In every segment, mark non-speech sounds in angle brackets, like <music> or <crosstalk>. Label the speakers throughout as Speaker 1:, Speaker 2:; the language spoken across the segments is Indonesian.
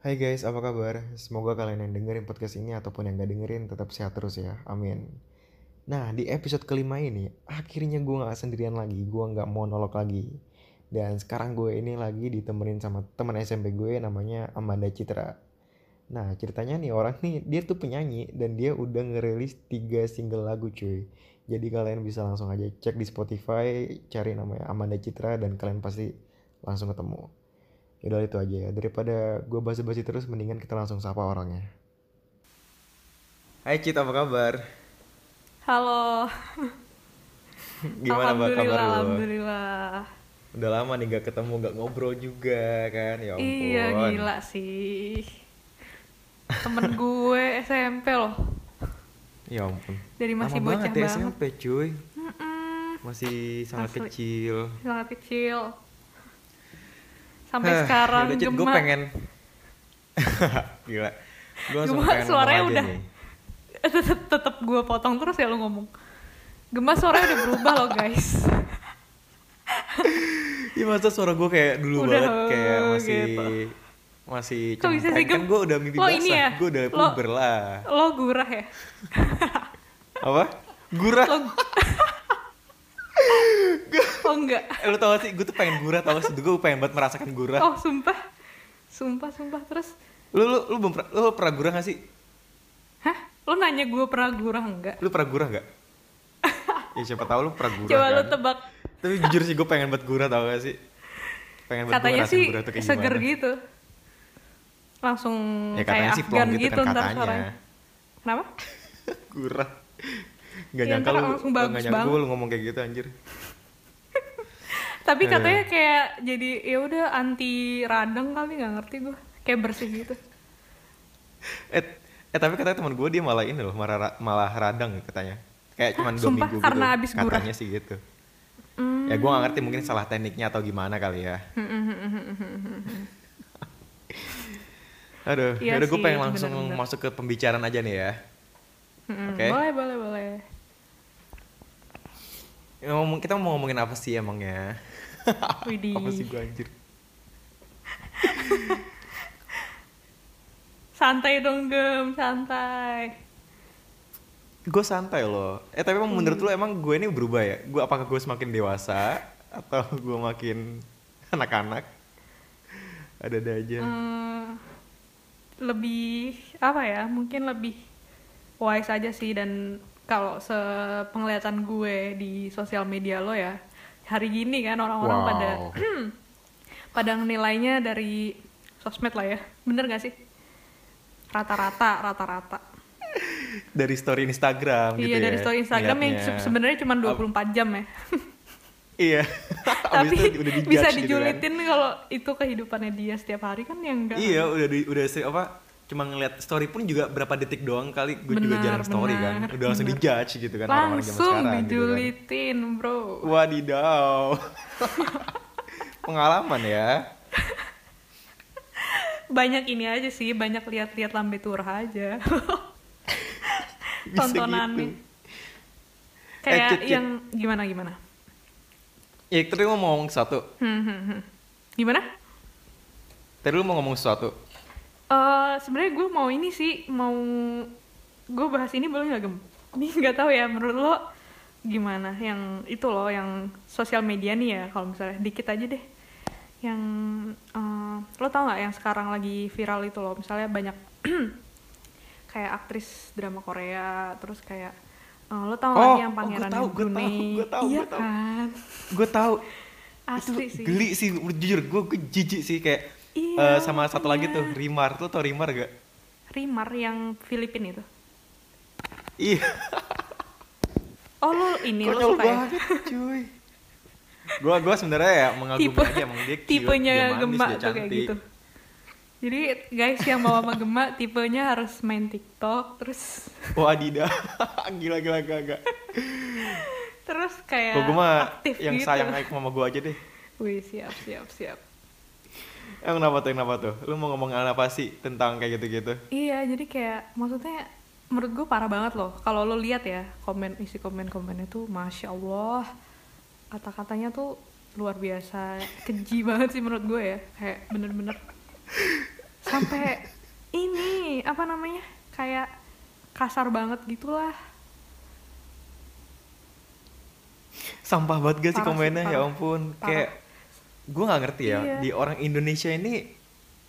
Speaker 1: Hai guys, apa kabar? Semoga kalian yang dengerin podcast ini ataupun yang gak dengerin tetap sehat terus ya. Amin. Nah, di episode kelima ini, akhirnya gue gak sendirian lagi. Gue gak monolog lagi. Dan sekarang gue ini lagi ditemenin sama teman SMP gue namanya Amanda Citra. Nah, ceritanya nih orang nih, dia tuh penyanyi dan dia udah ngerilis 3 single lagu cuy. Jadi kalian bisa langsung aja cek di Spotify, cari namanya Amanda Citra dan kalian pasti langsung ketemu. Yaudah itu aja ya. Daripada gue basa-basi terus, mendingan kita langsung sapa orangnya. Hai Cit, apa kabar?
Speaker 2: Halo. <laughs>
Speaker 1: Gimana mbak kabar
Speaker 2: alhamdulillah,
Speaker 1: lu?
Speaker 2: alhamdulillah.
Speaker 1: Udah lama nih gak ketemu, gak ngobrol juga kan? Ya ampun.
Speaker 2: Iya gila sih. Temen gue SMP loh.
Speaker 1: Ya ampun.
Speaker 2: Dari masih
Speaker 1: Lama
Speaker 2: bocah
Speaker 1: banget ya
Speaker 2: banget.
Speaker 1: SMP cuy.
Speaker 2: Mm-mm,
Speaker 1: Masih sangat
Speaker 2: Asli.
Speaker 1: kecil.
Speaker 2: sangat kecil. Sampai
Speaker 1: Hah,
Speaker 2: sekarang
Speaker 1: yaudah, Cit, gue pengen <laughs> Gila Gue pengen
Speaker 2: suaranya udah. <laughs> tetep, gue potong terus ya lo ngomong. Gemas suaranya udah berubah loh guys. <laughs>
Speaker 1: Iya masa suara gue kayak dulu
Speaker 2: Udah,
Speaker 1: banget Kayak masih
Speaker 2: gitu.
Speaker 1: Masih
Speaker 2: Kok bisa sih,
Speaker 1: Kan gue udah mimpi
Speaker 2: Lo
Speaker 1: basah
Speaker 2: ini ya?
Speaker 1: Gue udah puber lah
Speaker 2: Lo gurah ya?
Speaker 1: Apa? Gurah
Speaker 2: Lo Oh enggak.
Speaker 1: Eh, Lu tau sih gue tuh pengen gurah tau gak sih Gue pengen banget merasakan gurah
Speaker 2: Oh sumpah. Sumpah, sumpah. Terus,
Speaker 1: Lu, lu, lu, belum pernah- lu pernah gurah gak sih?
Speaker 2: hah? Lo nanya gue pernah gurah enggak?
Speaker 1: Lu pernah gurah gak? <laughs> ya siapa tahu lu pernah gurah
Speaker 2: Coba
Speaker 1: kan
Speaker 2: lo tebak.
Speaker 1: Tapi jujur sih gue pengen buat gurah tau gak sih? Pengen buat
Speaker 2: Katanya sih
Speaker 1: gurah tuh kayak
Speaker 2: seger
Speaker 1: gimana.
Speaker 2: gitu. Langsung
Speaker 1: Ya katanya
Speaker 2: kayak
Speaker 1: sih
Speaker 2: Afgan
Speaker 1: gitu,
Speaker 2: gitu,
Speaker 1: kan katanya.
Speaker 2: suaranya. Kenapa? <laughs>
Speaker 1: Gurah. Gak
Speaker 2: Ya,
Speaker 1: nyangka lu,
Speaker 2: langsung
Speaker 1: gak nyangka lu ngomong kayak gitu anjir. <laughs>
Speaker 2: Tapi
Speaker 1: Eh.
Speaker 2: katanya kayak jadi ya udah anti radang kali nggak ngerti gue. Kayak bersih gitu. <laughs>
Speaker 1: Eh, eh tapi katanya teman gue dia malah ini loh, malah, malah radang katanya. Kayak cuman dua
Speaker 2: Sumpah,
Speaker 1: minggu
Speaker 2: karena
Speaker 1: gitu.
Speaker 2: abis gurah?
Speaker 1: Katanya sih gitu.
Speaker 2: Hmm.
Speaker 1: Ya gue gak ngerti mungkin salah tekniknya atau gimana kali ya. <laughs> Aduh,
Speaker 2: Iya
Speaker 1: yaudah gue
Speaker 2: sih,
Speaker 1: pengen langsung
Speaker 2: bener-bener.
Speaker 1: masuk ke pembicaraan aja nih ya.
Speaker 2: Mm-mm.
Speaker 1: Oke.
Speaker 2: Boleh, boleh, boleh.
Speaker 1: Ya, ngomong- Kita mau ngomongin apa sih emangnya? <laughs>
Speaker 2: Widih.
Speaker 1: apa sih gue anjir? <laughs>
Speaker 2: Santai dong gem, santai.
Speaker 1: Gue santai loh. Eh tapi emang menurut lo emang gue ini berubah ya? Gue apakah gue semakin dewasa atau gue makin <laughs> anak-anak? Ada-ada aja.
Speaker 2: Hmm, lebih apa ya? Mungkin lebih wise aja sih dan kalau sepenglihatan gue di sosial media lo ya hari gini kan orang-orang
Speaker 1: Wow.
Speaker 2: pada <clears throat> pada nilainya dari sosmed lah ya bener gak sih rata-rata rata-rata
Speaker 1: Dari story Instagram gitu
Speaker 2: iya
Speaker 1: ya.
Speaker 2: dari story Instagram yang
Speaker 1: ngeliatnya.
Speaker 2: se- sebenarnya cuma 24 jam ya <laughs>
Speaker 1: Iya. <laughs>
Speaker 2: tapi
Speaker 1: itu udah dijudge
Speaker 2: bisa
Speaker 1: gitu kan.
Speaker 2: dijulitin kalau itu kehidupannya dia setiap hari kan yang enggak
Speaker 1: Iya, udah di, udah apa? Cuma ngeliat story pun juga berapa detik doang kali gue juga jarang story kan. Udah langsung dijudge gitu kan orang-orang zaman
Speaker 2: langsung
Speaker 1: sekarang gitu kan.
Speaker 2: dijulitin bro
Speaker 1: Wadidaw. <laughs> Pengalaman ya.
Speaker 2: banyak ini aja sih banyak lihat-lihat lambe turah aja <laughs>
Speaker 1: Bisa
Speaker 2: tontonannya
Speaker 1: gitu.
Speaker 2: kayak
Speaker 1: Eh, Cit, Cit.
Speaker 2: yang gimana gimana
Speaker 1: Ya, tadi mau ngomong sesuatu.
Speaker 2: Hmm, hmm, hmm. gimana
Speaker 1: Tadi lu mau ngomong sesuatu.
Speaker 2: Eh sebenarnya gue mau ini sih mau gue bahas ini boleh nggak gem? Ini <laughs> nggak tahu ya menurut lo gimana? Yang itu loh yang sosial media nih ya kalau misalnya dikit aja deh. Yang eh, lo tau nggak yang sekarang lagi viral itu loh? Misalnya banyak <clears throat> kayak aktris drama Korea terus kayak eh, lo tau nggak
Speaker 1: Oh,
Speaker 2: sih yang
Speaker 1: oh,
Speaker 2: pangeran
Speaker 1: tahu, gua tahu, gua tahu,
Speaker 2: iya
Speaker 1: gua tahu.
Speaker 2: kan?
Speaker 1: Gue tahu.
Speaker 2: asli
Speaker 1: itu
Speaker 2: sih.
Speaker 1: geli sih jujur gue gue jijik sih kayak
Speaker 2: Iya,
Speaker 1: eh, sama satu lagi tuh
Speaker 2: makanya.
Speaker 1: Rimar tuh tau Rimar gak?
Speaker 2: Rimar yang Filipin itu
Speaker 1: Iya. <laughs>
Speaker 2: oh lo ini
Speaker 1: Konyol
Speaker 2: suka ya
Speaker 1: cuy. Gue gua sebenarnya ya mengagumi
Speaker 2: tipe
Speaker 1: aja emang dia cute,
Speaker 2: tipenya
Speaker 1: dia manis,
Speaker 2: gemak
Speaker 1: dia
Speaker 2: tuh kayak gitu jadi guys yang mau sama gemak tipenya harus main TikTok terus <laughs>
Speaker 1: Wadidah, <laughs> gila gila gila gila.
Speaker 2: terus kayak
Speaker 1: Kalau gue mah
Speaker 2: aktif
Speaker 1: yang
Speaker 2: gitu.
Speaker 1: sayang aja sama gue aja deh.
Speaker 2: Wih siap siap siap
Speaker 1: Emang kenapa tuh, kenapa tuh? Lu mau ngomong apa sih tentang kayak gitu-gitu?
Speaker 2: iya jadi kayak maksudnya menurut gue parah banget loh kalau lo lihat ya komen isi komen komennya tuh masya allah kata-katanya tuh luar biasa keji <laughs> banget sih menurut gue ya kayak bener-bener sampai ini apa namanya kayak kasar banget gitulah
Speaker 1: sampah banget gak sih
Speaker 2: Parah sih,
Speaker 1: komennya ya ampun
Speaker 2: Parah.
Speaker 1: kayak gue nggak ngerti ya
Speaker 2: Iya.
Speaker 1: di orang Indonesia ini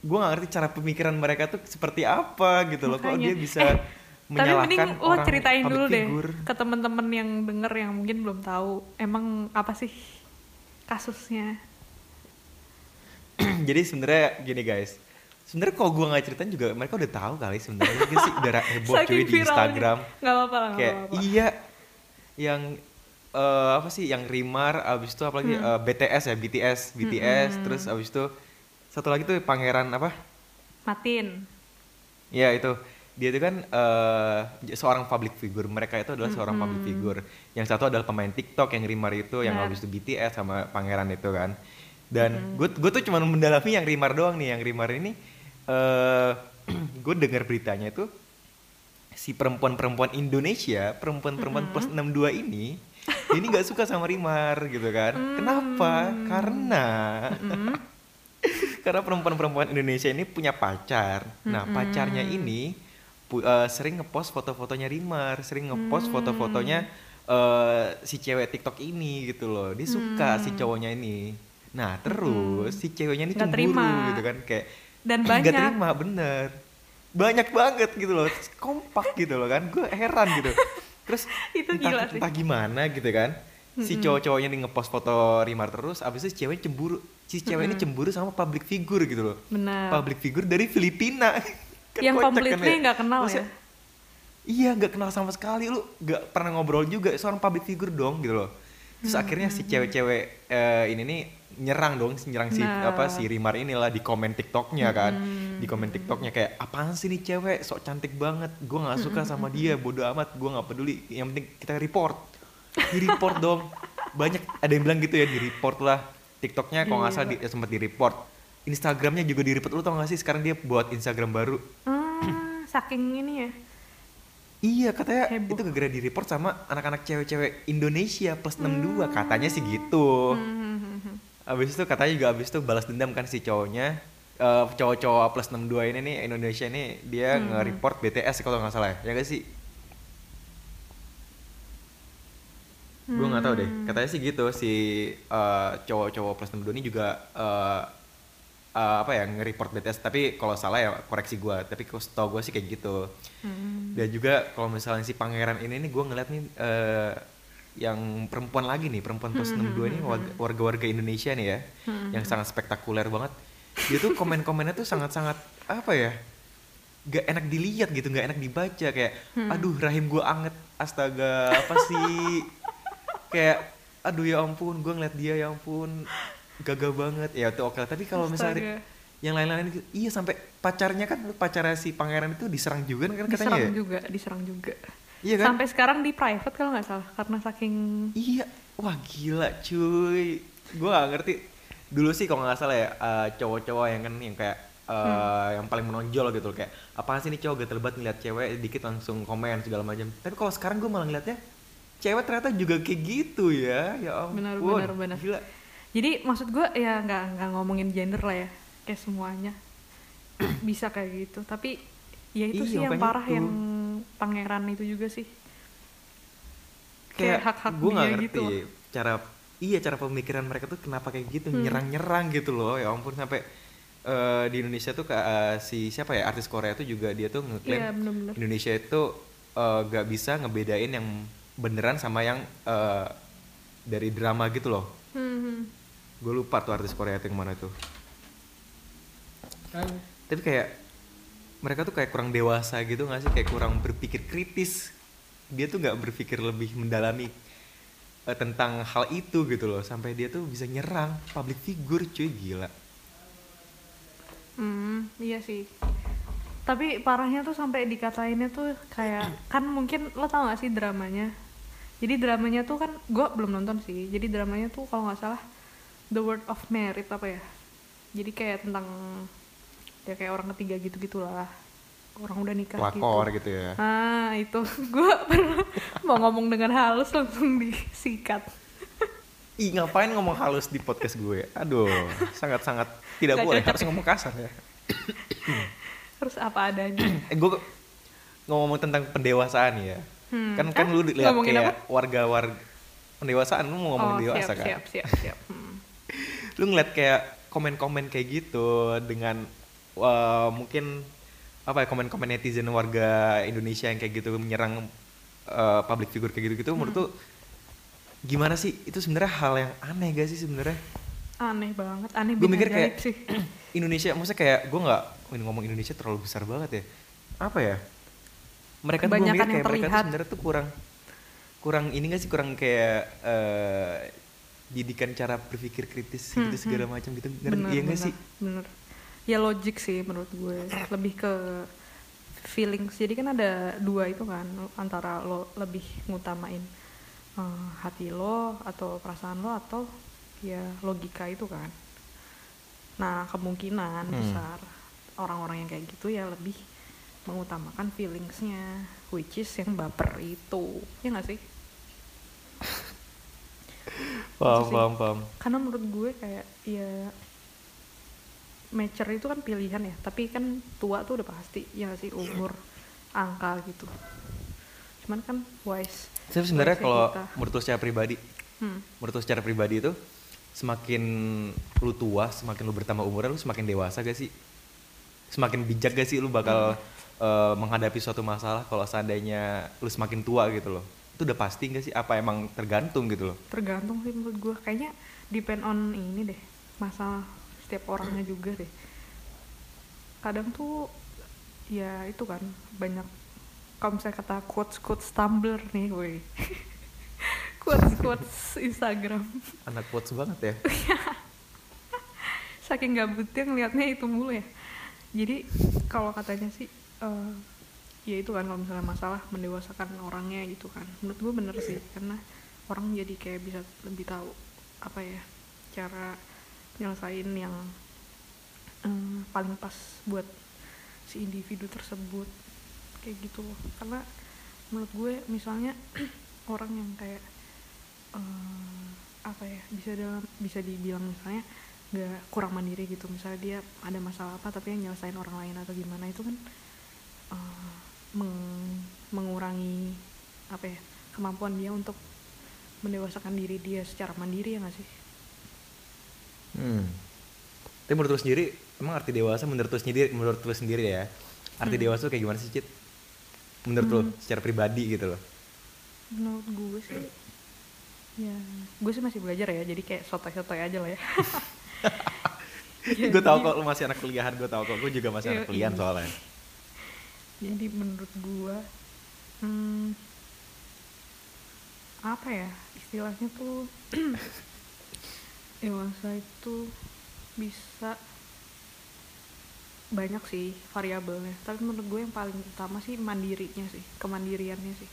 Speaker 1: gue nggak ngerti cara pemikiran mereka tuh seperti apa gitu loh kok
Speaker 2: Makanya.
Speaker 1: dia bisa
Speaker 2: Eh, tapi mending
Speaker 1: menyalahkan
Speaker 2: lo ceritain dulu deh
Speaker 1: figure.
Speaker 2: ke temen-temen yang denger yang mungkin belum tahu emang apa sih kasusnya <clears throat>
Speaker 1: jadi sebenarnya gini guys sebenarnya kalau gue nggak ceritain juga mereka udah tahu kali sebenarnya sih udah <laughs> heboh cuy di. Instagram
Speaker 2: nggak apa-apa
Speaker 1: kayak
Speaker 2: apa-apa
Speaker 1: iya yang eh, apa sih yang Rimar abis itu apalagi
Speaker 2: Hmm.
Speaker 1: eh, BTS ya BTS BTS terus abis itu satu lagi tuh pangeran apa?
Speaker 2: Matin.
Speaker 1: Ya itu. Dia itu kan eh, seorang public figure. Mereka itu adalah seorang public figure. Yang satu adalah pemain TikTok yang Rimar itu yang habis itu BTS sama pangeran itu kan. Dan gue gue tuh cuma mendalami yang Rimar doang nih. Yang Rimar ini eh <clears throat> gue dengar beritanya itu si perempuan-perempuan Indonesia perempuan-perempuan plus 62 ini <laughs> ini nggak suka sama Rimar gitu kan kenapa karena <laughs> karena perempuan-perempuan Indonesia ini punya pacar. Nah, pacarnya ini eh, sering ngepost foto-fotonya Rimar, sering ngepost
Speaker 2: Mm.
Speaker 1: foto-fotonya eh, si cewek TikTok ini gitu loh. Dia suka si cowoknya ini. Nah, terus si ceweknya ini cemburu
Speaker 2: terima.
Speaker 1: gitu kan kayak
Speaker 2: Dan <laughs> banyak.
Speaker 1: terima bener. Banyak banget gitu loh. Kompak gitu loh kan. Gue heran gitu. Terus <laughs>
Speaker 2: Itu
Speaker 1: entah,
Speaker 2: gila sih.
Speaker 1: entah gimana gitu kan. Si cowok-cowoknya nih ngepost foto Rimar terus, abis itu si cewek cemburu. Si cewek ini cemburu sama public figure gitu loh.
Speaker 2: benar
Speaker 1: Public figure dari Filipina. <laughs> Kan
Speaker 2: yang
Speaker 1: kocak kan
Speaker 2: completely
Speaker 1: ya.
Speaker 2: nggak kenal
Speaker 1: Maksudnya,
Speaker 2: ya
Speaker 1: Iya, nggak kenal sama sekali lu, nggak pernah ngobrol juga seorang public figure dong gitu loh. Terus
Speaker 2: Hmm,
Speaker 1: akhirnya si cewek-cewek eh, ini nih nyerang dong, nyerang si
Speaker 2: Nah.
Speaker 1: apa si Rimar inilah di komen TikToknya kan,
Speaker 2: Hmm,
Speaker 1: di komen TikToknya kayak apaan sih nih cewek, sok cantik banget, gue nggak suka sama
Speaker 2: Hmm,
Speaker 1: dia, bodoh amat, gue nggak peduli, yang penting kita report, di report dong, banyak ada yang bilang gitu ya di report lah, TikToknya kalau nggak salah di, sempat di report, Instagramnya juga di report. Lu tau gak sih sekarang dia buat Instagram baru,
Speaker 2: ah, saking ini ya.
Speaker 1: Iya katanya
Speaker 2: Heboh.
Speaker 1: itu gara di report sama anak-anak cewek-cewek Indonesia plus 62 katanya sih gitu.
Speaker 2: Hmm,
Speaker 1: Abis itu katanya juga abis itu balas dendam kan si cowoknya. Eh, cowok-cowok plus 62 ini nih Indonesia ini dia nge-report BTS kalau nggak salah ya, ya gak sih? Gue nggak tahu deh. Katanya sih gitu si eh, cowok-cowok plus 62 ini juga eh, eh, apa ya nge-report BTS tapi kalau salah ya koreksi gue tapi setahu gue sih kayak gitu.
Speaker 2: Hmm.
Speaker 1: dan juga kalau misalnya si pangeran ini nih gue ngeliat nih eh, yang perempuan lagi nih perempuan plus 62 ini warga- warga-warga Indonesia nih ya yang sangat spektakuler banget. Dia tuh komen-komennya tuh sangat-sangat apa ya gak enak dilihat gitu gak enak dibaca. Kayak aduh rahim gue anget astaga apa sih? Kayak aduh ya ampun gue ngeliat dia ya ampun gagah banget. Ya itu oke. Tapi kalau misalnya yang lain-lain gitu, iya sampai pacarnya kan pacarnya si pangeran itu diserang juga kan katanya
Speaker 2: diserang
Speaker 1: ya?
Speaker 2: juga diserang juga
Speaker 1: iya kan?
Speaker 2: Sampai sekarang di private kalau nggak salah karena saking
Speaker 1: iya. Wah gila cuy. Gue gak ngerti. Dulu sih kalau nggak salah ya eh, cowok-cowok yang kan yang kayak eh, yang paling menonjol gitu loh kayak apaan sih nih cowok? Gatel banget ngeliat cewek dikit langsung komen segala macam. Tapi kalau sekarang gue malah ngeliatnya cewek ternyata juga kayak gitu ya. Ya ampun
Speaker 2: Benar, benar, benar.
Speaker 1: gila.
Speaker 2: Jadi maksud gue ya nggak nggak ngomongin gender lah ya kayak semuanya. <clears throat> Bisa kayak gitu. Tapi ya itu
Speaker 1: Iya,
Speaker 2: sih yang parah
Speaker 1: itu.
Speaker 2: yang pangeran itu juga sih
Speaker 1: kayak,
Speaker 2: Kayak hak-hak
Speaker 1: gue nggak ngerti
Speaker 2: gitu loh.
Speaker 1: cara iya cara pemikiran mereka tuh kenapa kayak gitu
Speaker 2: Hmm.
Speaker 1: nyerang-nyerang gitu loh ya ampun sampai eh, di Indonesia tuh eh, si siapa ya artis Korea tuh juga dia tuh ngeklaim
Speaker 2: Iya, bener-bener.
Speaker 1: Indonesia itu eh, gak bisa ngebedain yang beneran sama yang eh, dari drama gitu loh
Speaker 2: Hmm,
Speaker 1: gue lupa tuh artis Korea itu yang mana tuh tapi kayak mereka tuh kayak kurang dewasa gitu nggak sih kayak kurang berpikir kritis dia tuh nggak berpikir lebih mendalami eh, tentang hal itu gitu loh sampai dia tuh bisa nyerang public figure cuy gila
Speaker 2: Hmm, iya sih. Tapi parahnya tuh sampai dikatainnya tuh kayak kan mungkin lo tau gak sih dramanya? Jadi dramanya tuh kan gue belum nonton sih. Jadi dramanya tuh kalau nggak salah The Word of Merit apa ya? Jadi kayak tentang ya kayak orang ketiga gitu gitulah. Orang udah nikah
Speaker 1: pelakor
Speaker 2: gitu.
Speaker 1: gitu ya?
Speaker 2: Ah itu. <laughs> Gue pernah mau ngomong dengan halus langsung disikat.
Speaker 1: ih ngapain ngomong halus di podcast gue? Aduh sangat sangat tidak
Speaker 2: Gak
Speaker 1: boleh.
Speaker 2: cocok
Speaker 1: harus ngomong kasar ya.
Speaker 2: Harus apa adanya.
Speaker 1: Eh gue ngomong tentang pendewasaan ya.
Speaker 2: Hmm.
Speaker 1: kan kan
Speaker 2: Ah,
Speaker 1: lu lihat kayak warga-warga pendewasaan lu mau ngomong
Speaker 2: oh,
Speaker 1: dewasa
Speaker 2: siap,
Speaker 1: kan?
Speaker 2: siap siap siap. Hmm.
Speaker 1: lu ngeliat kayak komen-komen kayak gitu dengan wah, mungkin apa ya komen-komen netizen warga Indonesia yang kayak gitu menyerang eh, public figure kayak gitu-gitu menurut
Speaker 2: Hmm.
Speaker 1: tuh gimana sih? Itu sebenarnya hal yang aneh gak sih sebenarnya?
Speaker 2: Aneh banget aneh
Speaker 1: gue mikir kayak
Speaker 2: sih. <clears throat>
Speaker 1: Indonesia maksudnya kayak gue nggak ngomong Indonesia terlalu besar banget ya. Apa ya? Mereka tuh gue mikir kayak mereka tuh sebenarnya tuh kurang kurang ini gak sih kurang kayak eh didikan cara berpikir kritis gitu
Speaker 2: Hmm,
Speaker 1: segala
Speaker 2: hmm.
Speaker 1: macam gitu.
Speaker 2: Bener
Speaker 1: iya gak
Speaker 2: bener,
Speaker 1: sih
Speaker 2: bener ya logik sih menurut gue. Lebih ke feelings. Jadi kan ada dua itu kan antara lo lebih ngutamain eh, hati lo atau perasaan lo atau ya logika itu kan. Nah kemungkinan
Speaker 1: Hmm.
Speaker 2: besar orang-orang yang kayak gitu ya lebih mengutamakan feelingsnya which is yang baper itu. Ya nggak sih?
Speaker 1: Paham
Speaker 2: sih.
Speaker 1: paham paham.
Speaker 2: Karena menurut gue kayak ya mature itu kan pilihan ya. Tapi kan tua tuh udah pasti ya nggak sih? Umur angka gitu. Cuman kan wise.
Speaker 1: Tapi sebenarnya kalau menurut secara pribadi
Speaker 2: hmm.
Speaker 1: menurut secara pribadi itu semakin lu tua semakin lu bertambah umurnya lu semakin dewasa gak sih? Semakin bijak gak sih lu bakal eh, menghadapi suatu masalah kalau seandainya lu semakin tua gitu loh? Itu udah pasti gak sih? Apa emang tergantung gitu loh?
Speaker 2: Tergantung sih menurut gue kayaknya depend on ini deh masalah setiap orangnya juga deh. Kadang tuh ya itu kan banyak kalau misalnya kata quotes quotes Tumblr nih gue <laughs> quotes quotes Instagram.
Speaker 1: Anak quotes banget ya. <laughs>
Speaker 2: Saking gabutnya ngeliatnya itu mulu ya. Jadi kalau katanya sih eh, ya itu kan kalau misalnya masalah mendewasakan orangnya gitu kan. Menurut gue bener sih karena orang jadi kayak bisa lebih tahu apa ya cara nyelesain yang eh, paling pas buat si individu tersebut. Kayak gitu loh. Karena menurut gue misalnya <clears throat> orang yang kayak eh, apa ya bisa dalam bisa dibilang misalnya nggak kurang mandiri gitu. Misalnya dia ada masalah apa tapi yang nyelesain orang lain atau gimana itu kan eh, meng- mengurangi apa ya kemampuan dia untuk mendewasakan diri dia secara mandiri ya nggak sih
Speaker 1: hmm. tapi menurut lu sendiri emang arti dewasa menurut lu sendiri menurut lu sendiri ya arti
Speaker 2: Hmm.
Speaker 1: dewasa tuh kayak gimana sih Cit? menurut lu
Speaker 2: Hmm.
Speaker 1: secara pribadi gitu loh
Speaker 2: menurut gue sih ya gue sih masih belajar ya jadi kayak sotoy-sotoy aja lah ya <laughs>
Speaker 1: gue tau kok lu masih anak kuliahan gue tau kok gue juga masih anak
Speaker 2: Yoi.
Speaker 1: kuliahan soalnya
Speaker 2: jadi menurut gue hmm, apa ya istilahnya tuh <clears throat> dewasa itu bisa banyak sih variabelnya. Tapi menurut gue yang paling utama sih mandirinya sih kemandiriannya sih.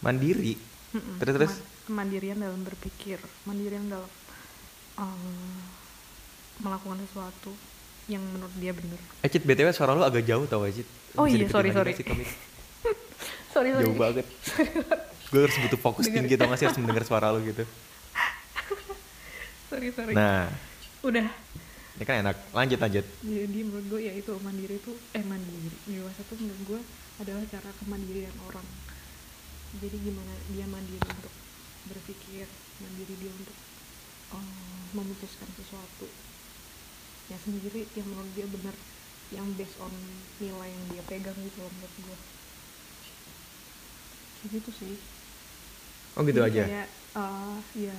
Speaker 1: Mandiri?
Speaker 2: Mm-mm,
Speaker 1: Terus, terus?
Speaker 2: kema- kemandirian dalam berpikir mandirian dalam um, melakukan sesuatu yang menurut dia benar.
Speaker 1: Eh Cit, BTW suara lu agak jauh tau gak Cit?
Speaker 2: Oh
Speaker 1: Bisa
Speaker 2: iya, sorry, sorry.
Speaker 1: sih <laughs>
Speaker 2: sorry sorry.
Speaker 1: Jauh banget. <laughs> Gue harus butuh fokus
Speaker 2: Dengar.
Speaker 1: tinggi tau gak sih harus mendengar suara lu gitu
Speaker 2: sorry sorry.
Speaker 1: Nah,
Speaker 2: udah.
Speaker 1: Ini kan enak. Lanjut, lanjut.
Speaker 2: Jadi menurut gue ya itu mandiri itu eh mandiri. Dewasa tuh menurut gue adalah cara kemandirian orang. Jadi gimana dia mandiri untuk berpikir mandiri dia untuk eh, memutuskan sesuatu. Yang sendiri yang menurut dia benar yang based on nilai yang dia pegang gitu loh menurut gue. Kayak gitu sih.
Speaker 1: Oh gitu
Speaker 2: Jadi
Speaker 1: aja?
Speaker 2: kayak, eh, ya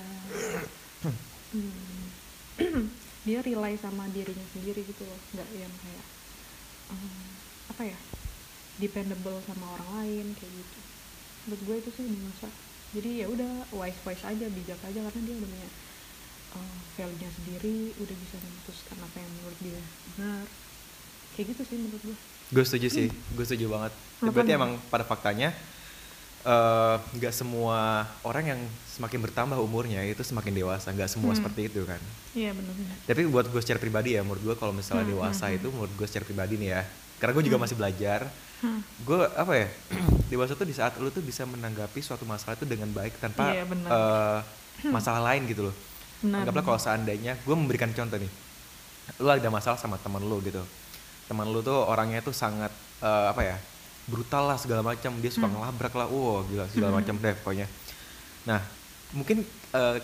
Speaker 2: <clears throat> hmm, <clears throat> dia rely sama dirinya sendiri gitu loh nggak yang kayak eh, apa ya dependable sama orang lain kayak gitu. Menurut gue itu sih dewasa jadi ya udah wise wise aja bijak aja karena dia udah punya eh, value-nya sendiri udah bisa memutuskan apa yang menurut dia benar. Kayak gitu sih menurut gue.
Speaker 1: Gue setuju sih, gue setuju banget.
Speaker 2: Apa
Speaker 1: Berarti emang pada faktanya eh, nggak semua orang yang semakin bertambah umurnya itu semakin dewasa. Nggak semua
Speaker 2: Hmm.
Speaker 1: seperti itu kan.
Speaker 2: Iya benar-benar
Speaker 1: tapi buat gue secara pribadi ya menurut gue kalau misalnya
Speaker 2: Hmm,
Speaker 1: dewasa
Speaker 2: hmm,
Speaker 1: itu menurut gue secara pribadi nih ya karena gue juga masih belajar
Speaker 2: hmm.
Speaker 1: gue apa ya <clears throat> dewasa tuh di saat lu tuh bisa menanggapi suatu masalah itu dengan baik tanpa
Speaker 2: Iya, benar.
Speaker 1: eh, masalah lain gitu loh.
Speaker 2: Benar
Speaker 1: anggaplah kalau seandainya gue memberikan contoh nih lu ada masalah sama teman lu gitu. Teman lu tuh orangnya tuh sangat eh, apa ya brutal lah segala macam. Dia suka
Speaker 2: Hmm.
Speaker 1: ngelabrak lah. Wow gila segala
Speaker 2: Hmm.
Speaker 1: macam deh pokoknya. Nah mungkin eh,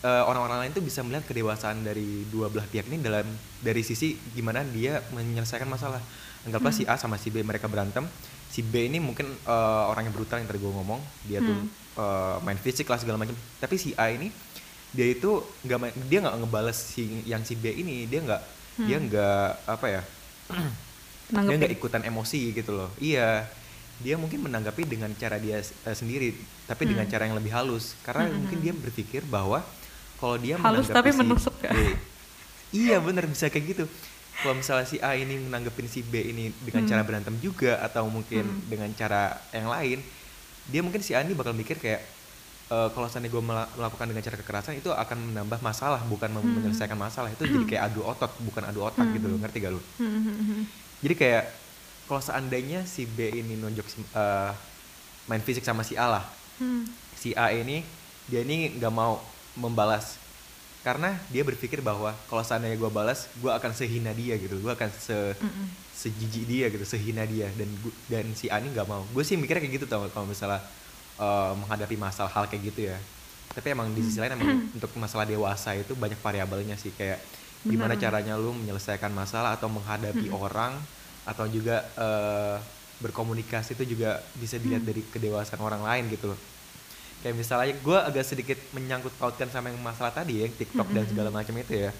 Speaker 1: eh, orang-orang lain tuh bisa melihat kedewasaan dari dua belah pihak ini dalam dari sisi gimana dia menyelesaikan masalah. Anggaplah si A sama si B mereka berantem. Si B ini mungkin eh, orang yang brutal yang tadi gue ngomong. Dia tuh
Speaker 2: Hmm.
Speaker 1: eh, main fisik lah segala macam. Tapi si A ini dia itu nggak dia nggak ngebales si yang si B ini. Dia nggak dia
Speaker 2: Hmm.
Speaker 1: nggak apa ya <clears throat> dia
Speaker 2: Nanggepin.
Speaker 1: nggak ikutan emosi gitu loh iya dia mungkin menanggapi dengan cara dia eh, sendiri tapi dengan
Speaker 2: Hmm.
Speaker 1: cara yang lebih halus karena
Speaker 2: Hmm,
Speaker 1: mungkin
Speaker 2: hmm,
Speaker 1: dia berpikir bahwa kalau dia
Speaker 2: Halus
Speaker 1: menanggapi
Speaker 2: tapi
Speaker 1: si
Speaker 2: menusuk ya?
Speaker 1: B, iya bener bisa kayak gitu kalau misalnya si A ini menanggapin si B ini dengan
Speaker 2: Hmm.
Speaker 1: cara berantem juga atau mungkin
Speaker 2: Hmm.
Speaker 1: dengan cara yang lain dia mungkin si A ini bakal mikir kayak "Eh, kalau seandainya gue melakukan dengan cara kekerasan itu akan menambah masalah bukan
Speaker 2: Hmm.
Speaker 1: menyelesaikan masalah itu jadi kayak adu otot bukan adu otak
Speaker 2: Hmm.
Speaker 1: gitu loh ngerti gak lu
Speaker 2: Hmm, hmm, hmm.
Speaker 1: Jadi kayak kalau seandainya si B ini nonjok si- eh, main fisik sama si A lah.
Speaker 2: Hmm.
Speaker 1: si A ini dia ini nggak mau membalas. Karena dia berpikir bahwa kalau seandainya gue balas gue akan sehina dia gitu. Gue akan se
Speaker 2: Mm-mm.
Speaker 1: sejijik dia gitu sehina dia. Dan gu- dan si A ini nggak mau. Gue sih mikirnya kayak gitu tau kalau misalnya eh, menghadapi masalah hal kayak gitu ya. Tapi emang di sisi lain emang untuk masalah dewasa itu banyak variabelnya sih. Kayak gimana
Speaker 2: Benar.
Speaker 1: caranya lu menyelesaikan masalah atau menghadapi orang atau juga eh, berkomunikasi itu juga bisa dilihat dari kedewasaan orang lain gitu loh. Kayak misalnya gue agak sedikit menyangkut pautkan sama yang masalah tadi ya TikTok dan
Speaker 2: Mm-mm.
Speaker 1: segala macam itu ya.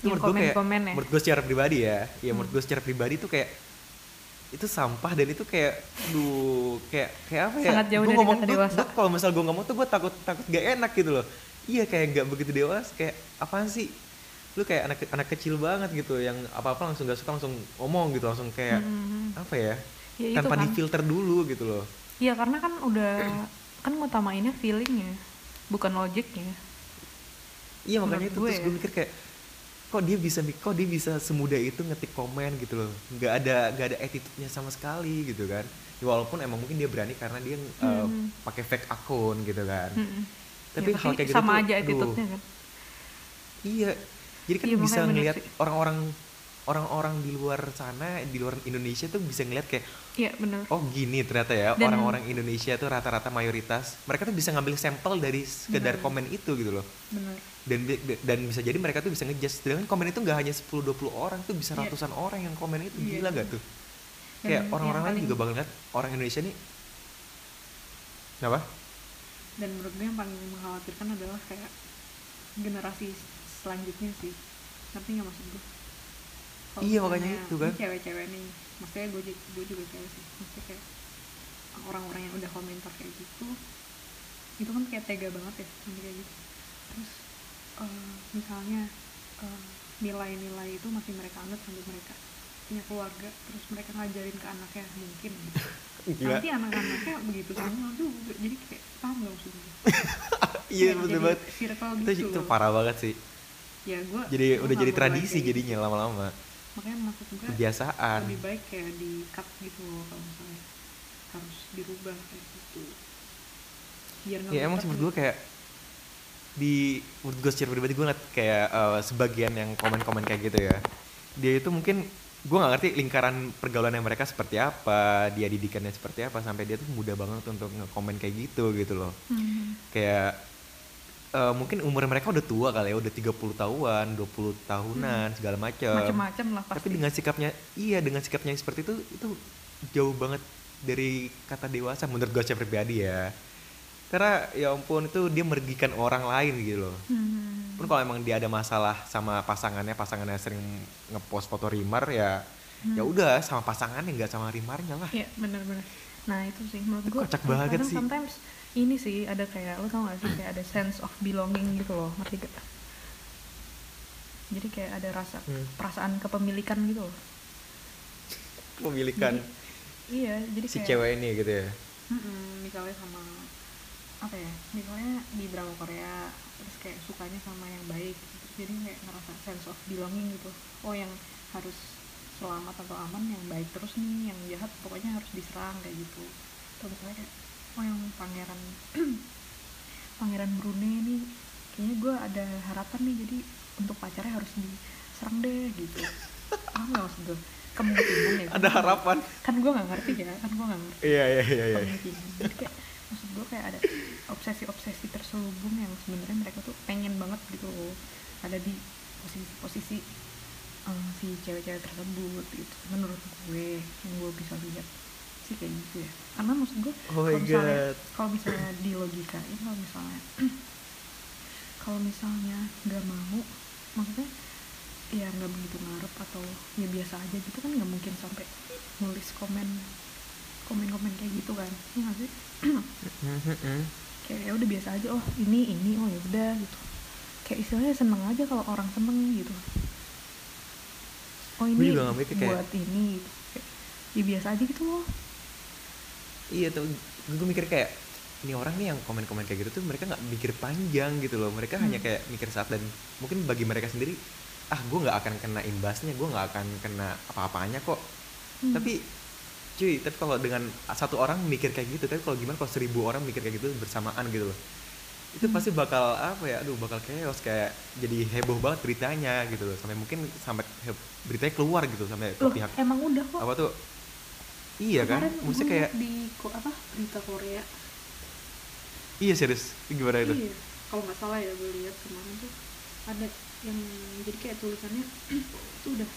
Speaker 1: Itu
Speaker 2: Yang
Speaker 1: menurut gue kayak
Speaker 2: komen-komen ya?
Speaker 1: menurut gue secara pribadi ya. Ya menurut
Speaker 2: Hmm.
Speaker 1: gue secara pribadi tuh kayak itu sampah dan itu kayak duh kayak kayak apa ya?
Speaker 2: Dari
Speaker 1: ngomong gua kalau misal gue ngomong tuh gue takut takut gak enak gitu loh. Iya kayak nggak begitu dewasa kayak apaan sih lu kayak anak anak kecil banget gitu yang apa apa langsung gak suka langsung ngomong gitu langsung kayak
Speaker 2: Hmm.
Speaker 1: apa ya,
Speaker 2: Ya,
Speaker 1: tanpa
Speaker 2: kan.
Speaker 1: difilter dulu gitu loh
Speaker 2: Iya karena kan udah kan ngutamainnya feelingnya bukan logiknya.
Speaker 1: iya makanya
Speaker 2: Menurut
Speaker 1: itu
Speaker 2: gue
Speaker 1: terus
Speaker 2: ya.
Speaker 1: gue mikir kayak kok dia bisa kok dia bisa semudah itu ngetik komen gitu loh nggak ada nggak ada attitude-nya sama sekali gitu kan ya, walaupun emang mungkin dia berani karena dia uh,
Speaker 2: Hmm.
Speaker 1: pakai fake akun gitu kan
Speaker 2: Mm-mm.
Speaker 1: tapi
Speaker 2: Ya,
Speaker 1: hal kayak gitu
Speaker 2: sama
Speaker 1: tuh,
Speaker 2: aja attitude-nya kan.
Speaker 1: iya jadi kan
Speaker 2: Iya,
Speaker 1: bisa
Speaker 2: bener
Speaker 1: ngelihat orang-orang orang-orang di luar sana di luar Indonesia tuh bisa ngelihat kayak
Speaker 2: Iya benar.
Speaker 1: oh gini ternyata ya orang-orang Indonesia tuh rata-rata mayoritas mereka tuh bisa ngambil sampel dari sekedar
Speaker 2: Benar.
Speaker 1: komen itu gitu loh
Speaker 2: Benar.
Speaker 1: dan dan bisa jadi mereka tuh bisa ngejudge dengan komen itu nggak hanya 10-20 orang tuh bisa
Speaker 2: Iya.
Speaker 1: ratusan orang yang komen itu
Speaker 2: Iya.
Speaker 1: gila gak tuh
Speaker 2: Dan
Speaker 1: kayak orang-orang lain
Speaker 2: paling-
Speaker 1: juga bakal lihat orang Indonesia nih kenapa
Speaker 2: Dan menurut gue yang paling mengkhawatirkan adalah kayak generasi selanjutnya sih. Ngerti nggak maksud gue? Kalau
Speaker 1: Iya, makanya itu kan.
Speaker 2: Cewek-cewek nih, maksudnya gue juga, gue juga cewek sih. Maksudnya kayak orang-orang yang udah komentar kayak gitu, itu kan kayak tega banget ya kayak gitu. Terus eh, misalnya eh, nilai-nilai itu masih mereka anut sampai mereka punya keluarga, terus mereka ngajarin ke anaknya mungkin gitu. <laughs>
Speaker 1: Gila.
Speaker 2: Nanti anak-anaknya begitu semua juga, jadi kayak paham gak maksud gue? <laughs>
Speaker 1: iya betul
Speaker 2: jadi
Speaker 1: banget itu,
Speaker 2: gitu
Speaker 1: itu parah banget sih
Speaker 2: ya gue
Speaker 1: jadi udah jadi tradisi jadinya lama-lama.
Speaker 2: Makanya maksud gue
Speaker 1: kebiasaan.
Speaker 2: lebih baik kayak di cut gitu loh kalau misalnya harus dirubah kayak gitu. Biar
Speaker 1: ya emang sih menurut gue kayak di menurut gue secara pribadi gue ngeliat kayak eh, sebagian yang komen-komen kayak gitu ya. Dia itu mungkin gue nggak ngerti lingkaran pergaulannya mereka seperti apa dia didikannya seperti apa sampai dia tuh mudah banget untuk ngekomen kayak gitu gitu loh.
Speaker 2: Hmm.
Speaker 1: kayak eh, mungkin umur mereka udah tua kali ya udah 30 tahunan 20 tahunan segala macam
Speaker 2: macem-macem lah pasti
Speaker 1: tapi dengan sikapnya iya dengan sikapnya seperti itu itu jauh banget dari kata dewasa menurut gue secara pribadi ya karena ya ampun itu dia merugikan orang lain gitu loh
Speaker 2: Hmm.
Speaker 1: pun kalau emang dia ada masalah sama pasangannya pasangannya sering ngepost foto rimar ya ya
Speaker 2: Hmm.
Speaker 1: udah sama pasangannya nggak sama rimarnya lah
Speaker 2: Iya benar-benar. Nah itu sih menurut gue.
Speaker 1: kocak banget sih.
Speaker 2: Sometimes ini sih ada kayak lo tau gak sih kayak ada sense of belonging gitu loh, ngerti gak? Jadi kayak ada rasa
Speaker 1: Hmm.
Speaker 2: perasaan kepemilikan gitu loh. Jadi- Iya, jadi
Speaker 1: si
Speaker 2: kayak
Speaker 1: cewek ini gitu ya
Speaker 2: Mm-mm, misalnya sama apa ya? Misalnya di drama Korea terus kayak sukanya sama yang baik, jadi kayak ngerasa sense of belonging gitu. Oh yang harus selamat atau aman yang baik terus nih, yang jahat pokoknya harus diserang kayak gitu. Atau misalnya kayak oh yang pangeran <clears throat> pangeran Brunei nih kayaknya gue ada harapan nih jadi untuk pacarnya harus serang deh gitu. Ah nggak maksud gue kemungkinan ya.
Speaker 1: Ada harapan.
Speaker 2: Kan gue nggak ngerti ya kan gue nggak ngerti.
Speaker 1: Iya iya iya iya.
Speaker 2: Kemungkinan. Jadi kayak maksud gue kayak ada obsesi-obsesi terselubung yang sebenarnya mereka tuh pengen banget gitu loh ada di posisi-posisi eh, si cewek-cewek tersebut gitu. Menurut gue yang gue bisa lihat sih kayak gitu ya. Karena maksud gue
Speaker 1: Oh
Speaker 2: kalau misalnya kalau misalnya di logikain kalau misalnya <clears throat> kalau misalnya nggak mau maksudnya ya nggak begitu ngarep atau ya biasa aja gitu kan nggak mungkin sampai nulis komen komen-komen kayak gitu kan. Ya nggak sih? Kayak ya udah biasa aja oh ini ini oh ya udah gitu. Kayak istilahnya seneng aja kalau orang seneng gitu oh
Speaker 1: Gue
Speaker 2: ini
Speaker 1: juga mikir kayak-
Speaker 2: buat ini gitu. Ya biasa aja gitu loh
Speaker 1: iya tuh gue mikir kayak ini orang nih yang komen-komen kayak gitu tuh mereka nggak mikir panjang gitu loh mereka
Speaker 2: Hmm.
Speaker 1: hanya kayak mikir saat dan mungkin bagi mereka sendiri ah gue nggak akan kena imbasnya gue nggak akan kena apa-apanya kok
Speaker 2: Hmm.
Speaker 1: tapi cuy tapi kalau dengan satu orang mikir kayak gitu tapi kalau gimana kalau seribu orang mikir kayak gitu bersamaan gitu loh itu
Speaker 2: Hmm.
Speaker 1: pasti bakal apa ya aduh bakal chaos kayak jadi heboh banget beritanya gitu loh. Sampai mungkin sampai beritanya keluar gitu sampai ke
Speaker 2: loh
Speaker 1: pihak
Speaker 2: emang udah kok?
Speaker 1: apa tuh? Iya kan?
Speaker 2: Kemarin
Speaker 1: maksudnya
Speaker 2: gue
Speaker 1: kayak
Speaker 2: di ko- apa berita Korea.
Speaker 1: Iya serius? Gimana itu?
Speaker 2: Iya kalau nggak salah ya gue lihat kemarin tuh ada yang jadi kayak tulisannya <clears throat> itu udah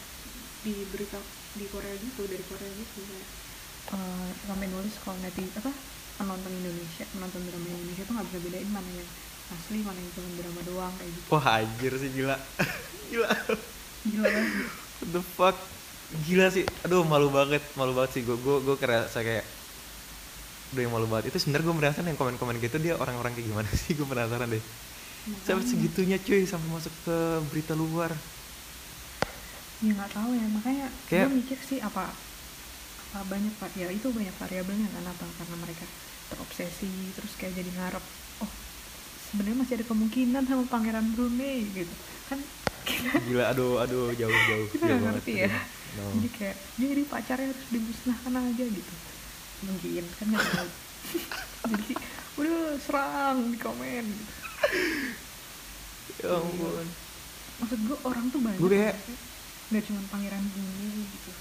Speaker 2: di berita di Korea gitu dari Korea gitu kayak uh, nulis kalau neti apa penonton Indonesia penonton drama Indonesia tuh nggak bisa bedain mana yang asli mana yang cuma drama doang kayak gitu.
Speaker 1: Wah anjir sih gila. <laughs> Gila.
Speaker 2: Gila banget
Speaker 1: What the fuck? Gila sih. Aduh malu banget malu banget sih. Gue gue gue kerasa kayak aduh yang malu banget. Itu sebenarnya gue merasa yang komen-komen gitu dia orang-orang kayak gimana <laughs> sih? Gue penasaran deh. Sampai
Speaker 2: Makanya.
Speaker 1: segitunya cuy sampai masuk ke berita luar.
Speaker 2: Ya nggak tahu ya. Makanya
Speaker 1: Kayak-
Speaker 2: gue mikir sih apa apa banyak pak ya itu banyak variabelnya kan apa karena mereka terobsesi terus kayak jadi ngarep oh sebenarnya masih ada kemungkinan sama pangeran Brunei gitu. Kan kita,
Speaker 1: gila aduh aduh jauh jauh.
Speaker 2: Kita
Speaker 1: jauh banget
Speaker 2: ngerti ya.
Speaker 1: No.
Speaker 2: jadi kayak jadi pacarnya harus dimusnahkan aja gitu. Mungkin kan nggak tahu. <laughs> Jadi udah serang di komen gitu.
Speaker 1: ya ampun.
Speaker 2: Maksud gue orang tuh banyak
Speaker 1: Gue kayak-
Speaker 2: nggak cuma pangeran Brunei gitu.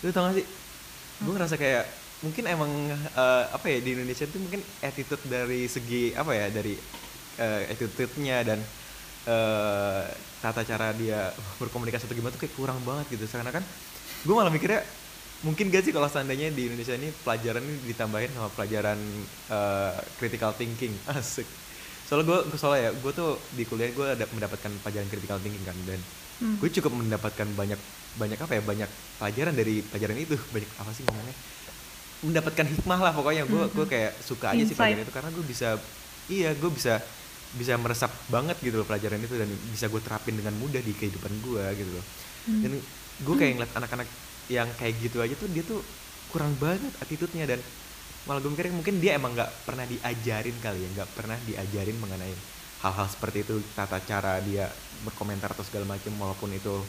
Speaker 1: Lu tau gak sih? Gue ngerasa kayak mungkin emang eh, apa ya di Indonesia tuh mungkin attitude dari segi apa ya dari eh, attitude-nya dan eh, tata cara dia berkomunikasi atau gimana tuh kayak kurang banget gitu. Karena kan gue malah mikirnya mungkin gak sih kalau seandainya di Indonesia ini pelajaran ini ditambahin sama pelajaran eh, critical thinking? <laughs> Asik. Soalnya gue soalnya ya gue tuh di kuliah gue ada mendapatkan pelajaran critical thinking kan dan
Speaker 2: Hmm.
Speaker 1: gue cukup mendapatkan banyak banyak apa ya banyak pelajaran dari pelajaran itu. Banyak apa sih ngomongnya mendapatkan hikmah lah pokoknya gue gue kayak suka aja sih
Speaker 2: Insight.
Speaker 1: pelajaran itu karena gue bisa iya gue bisa bisa meresap banget gitu loh pelajaran itu dan bisa gue terapin dengan mudah di kehidupan gue gitu loh
Speaker 2: Hmm.
Speaker 1: dan gue kayak ngeliat anak-anak yang kayak gitu aja tuh dia tuh kurang banget attitude-nya dan malah gue mikirnya mungkin dia emang nggak pernah diajarin kali ya nggak pernah diajarin mengenai hal-hal seperti itu tata cara dia berkomentar atau segala macam walaupun itu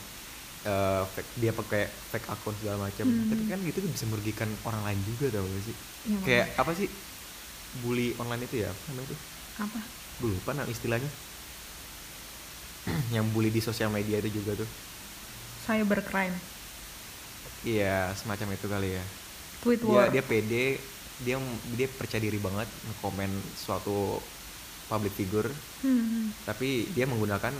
Speaker 1: eh, fake, dia pakai fake akun segala macam.
Speaker 2: Hmm.
Speaker 1: tapi kan gitu bisa merugikan orang lain juga tau gak sih?
Speaker 2: Iya,
Speaker 1: kayak apa sih? Bully online itu ya? Apa namanya tuh
Speaker 2: apa?
Speaker 1: Gue lupa nama istilahnya. <clears throat> Yang bully di sosial media itu juga tuh.
Speaker 2: Cybercrime.
Speaker 1: Iya semacam itu kali ya.
Speaker 2: Tweet
Speaker 1: dia
Speaker 2: war.
Speaker 1: dia pede dia dia percaya diri banget ngekomen suatu public figure.
Speaker 2: Hmm.
Speaker 1: tapi dia menggunakan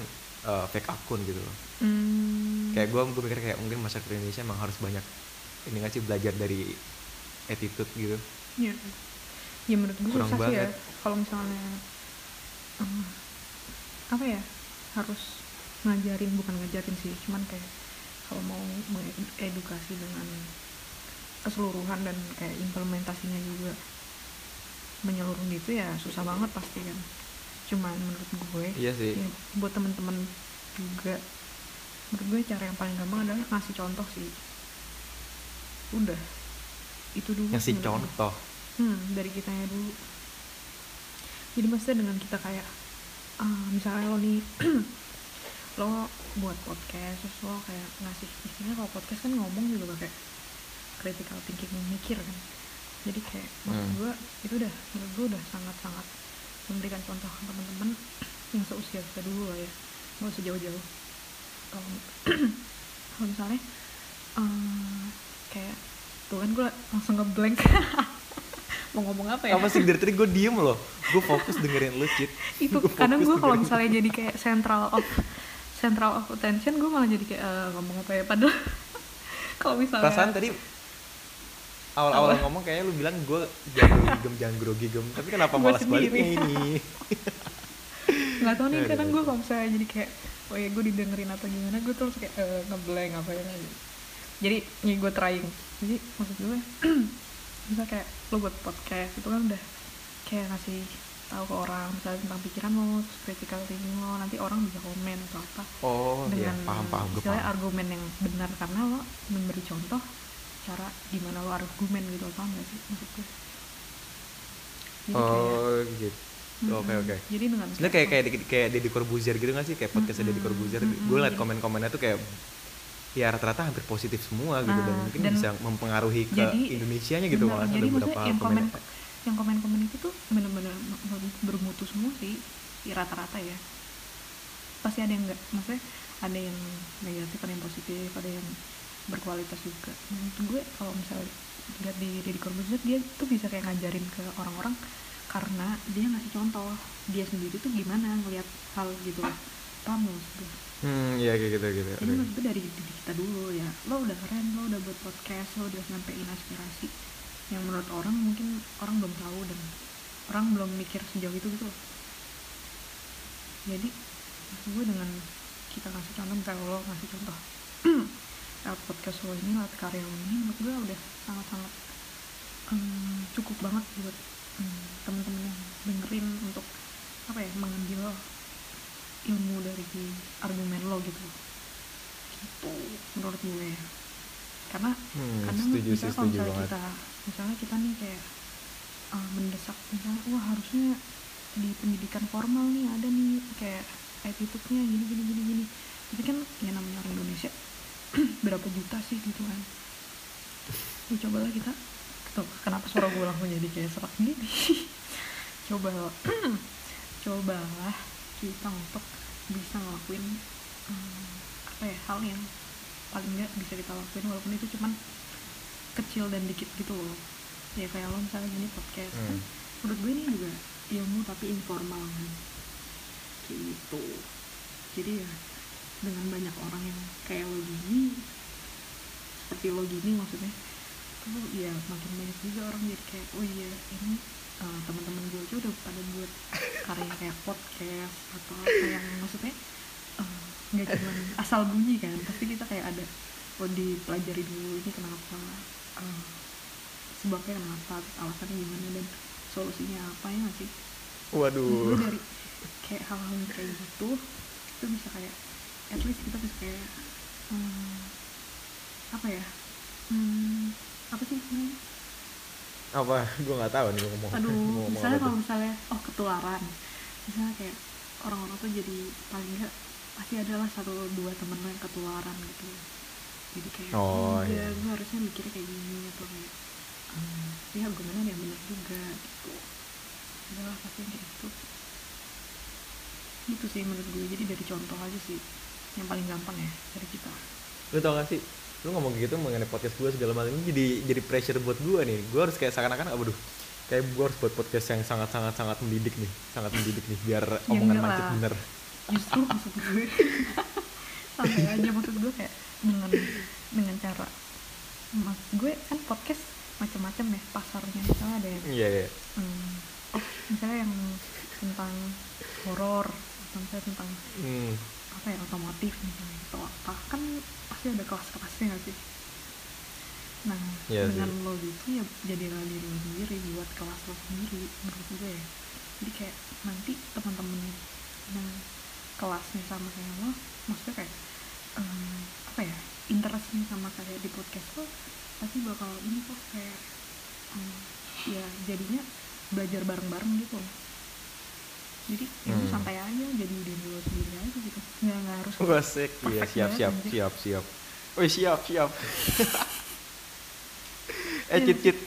Speaker 1: uh, fake akun gitu loh.
Speaker 2: Hmm.
Speaker 1: kayak gue gue mikir kayak mungkin masyarakat Indonesia emang harus banyak ini nggak sih belajar dari attitude gitu.
Speaker 2: Ya ya menurut gue
Speaker 1: Kurang
Speaker 2: susah sih ya kalau misalnya em, apa ya harus ngajarin bukan ngajarin sih cuman kayak kalau mau mengedukasi dengan keseluruhan dan kayak implementasinya juga menyeluruh gitu ya susah banget pasti kan cuman menurut gue.
Speaker 1: Iya sih.
Speaker 2: Ya, buat temen-temen juga. Menurut gue cara yang paling gampang adalah ngasih contoh sih. Udah. Itu dulu
Speaker 1: ngasih
Speaker 2: gue.
Speaker 1: contoh?
Speaker 2: Hmm, dari kitanya dulu. Jadi maksudnya dengan kita kayak ah, misalnya lo nih <clears throat> lo buat podcast terus lo kayak ngasih istilahnya kalau podcast kan ngomong juga pakai critical thinking mikir kan. Jadi kayak menurut
Speaker 1: Hmm.
Speaker 2: gue itu udah menurut gue udah sangat sangat memberikan contoh teman-teman yang seusia kita dulu lah ya. Nggak usah jauh-jauh. Kalau <clears throat> kalau misalnya eh, kayak tuh kan gue langsung ngeblank. <laughs> Mau ngomong apa ya?
Speaker 1: Apa sih dari tadi gue diem loh. Gue fokus dengerin lu cit.
Speaker 2: Itu
Speaker 1: Gua
Speaker 2: kadang gue kalau misalnya jadi kayak central of central of attention gue malah jadi kayak eh, ngomong apa ya padahal. <laughs> Kalau misalnya
Speaker 1: perasaan tadi awal-awal ngomong kayaknya lu bilang gue jangan grogi gem jangan grogi gem tapi kenapa sebaliknya
Speaker 2: sendiri.
Speaker 1: ini?
Speaker 2: Nggak tahu nih kadang gue kalau misalnya jadi kayak oh ya gue didengerin atau gimana gue terus kayak eh, ngeblank apa ya jadi ini gue trying. Jadi maksud gue <clears throat> bisa kayak lo buat podcast itu kan udah kayak ngasih tahu ke orang misalnya tentang pikiran lo terus critical thinking lo nanti orang bisa komen atau apa.
Speaker 1: Oh iya
Speaker 2: dengan
Speaker 1: paham paham gue paham.
Speaker 2: argumen yang benar karena lo memberi contoh cara gimana lo argumen gitu paham gak sih maksud gue jadi kayak
Speaker 1: oh gitu oke oke.
Speaker 2: Jadi dengan
Speaker 1: Sebenarnya kayak kayak Deddy- kayak Deddy Corbuzier gitu gak sih? Kayak podcastnya Deddy
Speaker 2: Mm-mm,
Speaker 1: Corbuzier
Speaker 2: mm-mm,
Speaker 1: gue liat komen-komennya tuh kayak ya rata-rata hampir positif semua gitu dan
Speaker 2: Nah,
Speaker 1: mungkin
Speaker 2: dan
Speaker 1: bisa mempengaruhi ke
Speaker 2: jadi-
Speaker 1: Indonesia nya gitu malah
Speaker 2: jadi
Speaker 1: ada
Speaker 2: maksudnya
Speaker 1: beberapa
Speaker 2: yang komen
Speaker 1: komen
Speaker 2: yang komen-komen itu tuh bener-bener ber- bermutu semua sih. Ya, rata-rata ya. Pasti ada yang enggak maksudnya ada yang negatif ada yang positif ada yang berkualitas juga. Menurut gue kalau misalnya lihat di Deddy Corbuzier dia tuh bisa kayak ngajarin ke orang-orang karena dia ngasih contoh dia sendiri tuh gimana ngelihat hal gitu paham maksud gue?
Speaker 1: Hmm iya kayak gitu gitu.
Speaker 2: Jadi menurut gue dari diri kita dulu ya. Lo udah keren lo udah buat podcast lo udah nyampein aspirasi yang menurut orang mungkin orang belum tahu dan orang belum mikir sejauh itu gitu loh. Jadi maksud gue dengan kita kasih contoh misalnya lo ngasih contoh <clears throat> lewat podcast lo ini lewat karya lo ini menurut gue udah sangat-sangat em, cukup banget buat em, temen-temen yang dengerin untuk apa ya mengambil ilmu dari argumen lo gitu. Gitu menurut gue. Karena
Speaker 1: Hmm,
Speaker 2: kadang
Speaker 1: setuju
Speaker 2: misalnya kalau misalnya
Speaker 1: banget.
Speaker 2: kita misalnya kita nih kayak uh, mendesak misalnya wah harusnya di pendidikan formal nih ada nih kayak attitude-nya gini gini gini gini. Tapi kan ya namanya orang Indonesia <clears throat> berapa juta sih gitu kan. Ya cobalah kita. Tuh kenapa suara gue langsung jadi kayak serak gini? <laughs> Coba <clears throat> cobalah kita untuk bisa ngelakuin hmm, apa ya hal yang paling nggak bisa kita lakuin walaupun itu cuman kecil dan dikit gitu loh. Ya kayak lo misalnya gini podcast. Kan
Speaker 1: Hmm.
Speaker 2: menurut gue ini juga ilmu tapi informal kan. Gitu. Jadi ya dengan banyak orang yang kayak lo gini seperti lo gini maksudnya tuh ya makin banyak juga orang jadi kayak oh iya ini uh, teman-teman gue aja udah pada buat karya kayak podcast atau apa yang maksudnya uh, nggak cuma asal bunyi kan pasti kita kayak ada oh dipelajari dulu ini kenapa uh, sebabnya kenapa alasannya gimana dan solusinya apa ya nggak sih?
Speaker 1: Waduh.
Speaker 2: Dari kayak hal-hal kayak gitu itu bisa kayak at least kita bisa kayak hmm, apa ya? Hmm, apa sih namanya?
Speaker 1: Apa? Gue nggak tahu nih gue ngomong
Speaker 2: aduh
Speaker 1: mau <laughs> ngomong
Speaker 2: misalnya kalau misalnya oh ketularan. Misalnya kayak orang-orang tuh jadi paling enggak pasti adalah satu dua temen lo yang ketularan gitu jadi kayak
Speaker 1: Oh,
Speaker 2: enggak
Speaker 1: iya.
Speaker 2: gue harusnya mikirnya kayak gini atau kayak hmm, ya argumennya yang benar juga gitu. Adalah pasti yang kayak gitu. Gitu sih menurut gue jadi dari contoh aja sih yang paling gampang ya dari kita.
Speaker 1: Lu tau gak sih? Lu ngomong gitu mengenai podcast gue segala macam ini jadi jadi pressure buat gue nih. Gue harus kayak seakan-akan aduh kayak gue harus buat podcast yang sangat sangat sangat mendidik nih sangat mendidik nih biar omongan
Speaker 2: enggak
Speaker 1: mancet
Speaker 2: lah.
Speaker 1: bener.
Speaker 2: Justru maksud gue <laughs> santai aja maksud gue kayak dengan dengan cara. Maksud gue kan podcast macam-macam ya pasarnya. Misalnya ada yang
Speaker 1: iya iya.
Speaker 2: Hmm, misalnya yang tentang horor atau misalnya tentang
Speaker 1: hmm.
Speaker 2: Apa ya otomotif misalnya atau apa kan pasti ada kelas-kelasnya nggak sih? Nah
Speaker 1: Iya
Speaker 2: dengan
Speaker 1: sih.
Speaker 2: lo gitu ya jadilah diri lo sendiri buat kelas lo sendiri menurut gue ya. Jadi kayak nanti teman-teman yang kelasnya sama kayak lo maksudnya kayak em, apa ya interestnya sama kayak di podcast lo pasti bakal ini kok kayak em, ya jadinya belajar bareng-bareng gitu. loh jadi ya
Speaker 1: Hmm.
Speaker 2: santai aja jadi diri lo sendiri aja gitu nggak nggak harus
Speaker 1: Wah, asik. Iya, siap, siap,
Speaker 2: anjir.
Speaker 1: siap, siap. Wih, siap, siap. <laughs> eh,
Speaker 2: Iya
Speaker 1: Cit. Cit.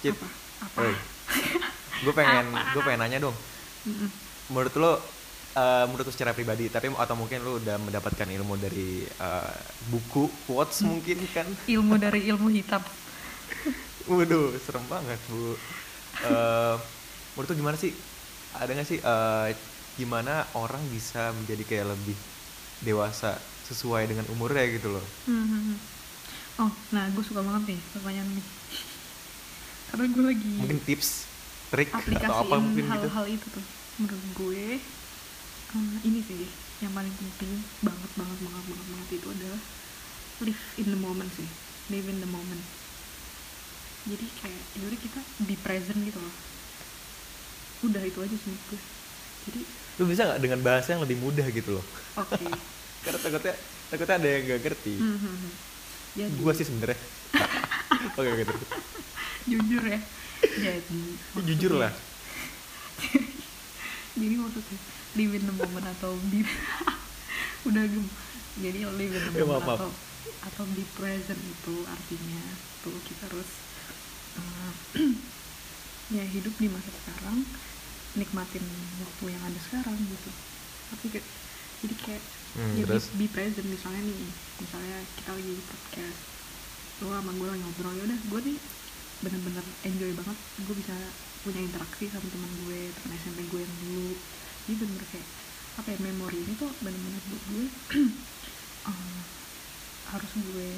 Speaker 1: Cit.
Speaker 2: apa apa.
Speaker 1: Gue pengen, gue pengen nanya dong.
Speaker 2: Mm-mm.
Speaker 1: Menurut lo, eh, menurut lu secara pribadi tapi atau mungkin lu udah mendapatkan ilmu dari eh, buku quotes mungkin kan
Speaker 2: ilmu dari ilmu hitam <laughs>
Speaker 1: waduh serem banget bu Eh, menurut lu gimana sih? Ada nggak sih eh, gimana orang bisa menjadi kayak lebih dewasa sesuai dengan umurnya gitu loh?
Speaker 2: Hmm. oh nah gue suka banget nih pertanyaan ini. <laughs> Karena gue lagi
Speaker 1: mungkin tips trik atau apa mungkin gitu.
Speaker 2: hal-hal itu tuh menurut gue. Eh, ini sih yang paling penting banget banget banget banget banget itu adalah live in the moment sih. Live in the moment. Jadi kayak yaudah kita be present gitu loh udah itu aja sih gue jadi
Speaker 1: lu bisa nggak dengan bahasa yang lebih mudah gitu loh?
Speaker 2: Oke. <laughs>
Speaker 1: Karena takutnya takutnya ada yang gak ngerti.
Speaker 2: Hmm, hmm, hmm. jadi
Speaker 1: gua sih sebenernya <laughs> oke oke terus.
Speaker 2: Jujur ya. Jadi
Speaker 1: jujur lah. <laughs>
Speaker 2: Jadi maksudnya live in the moment atau be udah gem. Jadi live in the
Speaker 1: Ya,
Speaker 2: moment
Speaker 1: maaf, maaf.
Speaker 2: atau atau be present itu artinya tuh kita harus eh, <clears throat> ya hidup di masa sekarang nikmatin waktu yang ada sekarang gitu. Tapi kayak jadi kayak
Speaker 1: Hmm,
Speaker 2: ya
Speaker 1: terus?
Speaker 2: be, be present. Misalnya nih misalnya kita lagi podcast lo sama gue lagi ngobrol ya udah gue nih bener-bener enjoy banget. Gue bisa punya interaksi sama teman gue teman SMP gue yang dulu. Jadi bener kayak apa ya memori ini tuh bener-bener buat gue <clears throat> eh, harus gue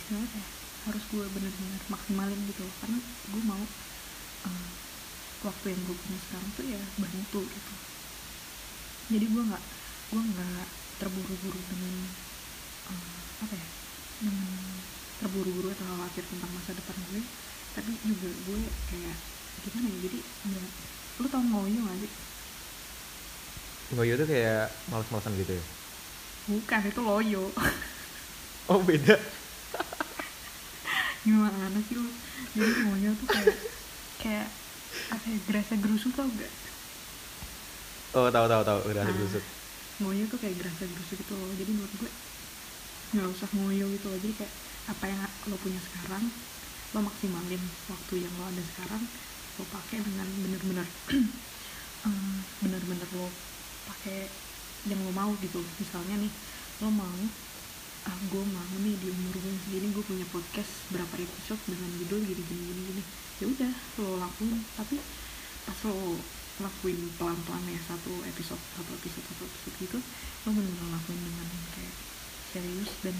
Speaker 2: istilahnya kayak harus gue bener-bener maksimalin gitu. Karena gue mau eh, waktu yang gue punya sekarang tuh ya bantu gitu. Jadi gue nggak gue nggak terburu-buru dengan eh, apa ya dengan terburu-buru atau khawatir tentang masa depan gue tapi juga gue kayak gimana ya jadi nggak lu tau ngoyo gak sih?
Speaker 1: Ngoyo tuh kayak males-malesan gitu ya?
Speaker 2: Bukan itu loyo.
Speaker 1: Oh beda. <laughs>
Speaker 2: Gimana sih lu? Jadi ngoyo tuh kayak kayak apa ya gerasa gerusu tau gak
Speaker 1: oh tahu tahu tahu udah ada
Speaker 2: Nah,
Speaker 1: busuk
Speaker 2: ngoyo tuh kayak gerasa gerusu gitu loh. Jadi menurut gue nggak usah ngoyo gitu loh. Jadi kayak apa yang lo punya sekarang lo maksimalin waktu yang lo ada sekarang lo pakai dengan bener-bener <clears throat> bener-bener lo pakai yang lo mau gitu misalnya nih lo mau ah gue mau nih di umur gue segini gue punya podcast berapa episode dengan judul gini gini gini gini. Ya udah lo lakuin. Tapi pas lo lakuin pelan-pelan ya satu episode satu episode satu episode gitu lo bener-bener lakuin dengan kayak serius dan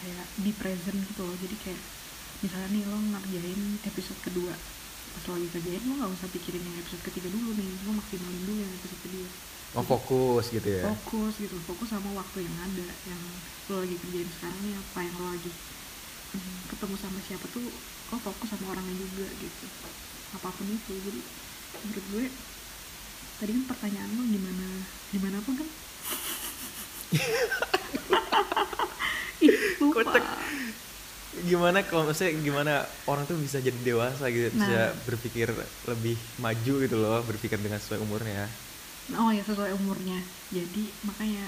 Speaker 2: kayak di present gitu loh. Jadi kayak misalnya nih lo ngerjain episode kedua. Pas lo lagi kerjain lo nggak usah pikirin yang episode ketiga dulu nih. Lo maksimalin dulu yang episode kedua.
Speaker 1: Oh fokus gitu ya?
Speaker 2: Fokus gitu. Fokus sama waktu yang ada yang lo lagi kerjain sekarang nih apa yang lo lagi hmm, ketemu sama siapa tuh lo fokus sama orangnya juga gitu. Apa pun itu jadi menurut gue tadi kan pertanyaan lo gimana gimana apa kan. <laughs> Ih lupa.
Speaker 1: Kocak. gimana kalau maksudnya gimana orang tuh bisa jadi dewasa gitu bisa
Speaker 2: Nah.
Speaker 1: berpikir lebih maju gitu loh berpikir dengan sesuai umurnya.
Speaker 2: Oh ya sesuai umurnya. Jadi makanya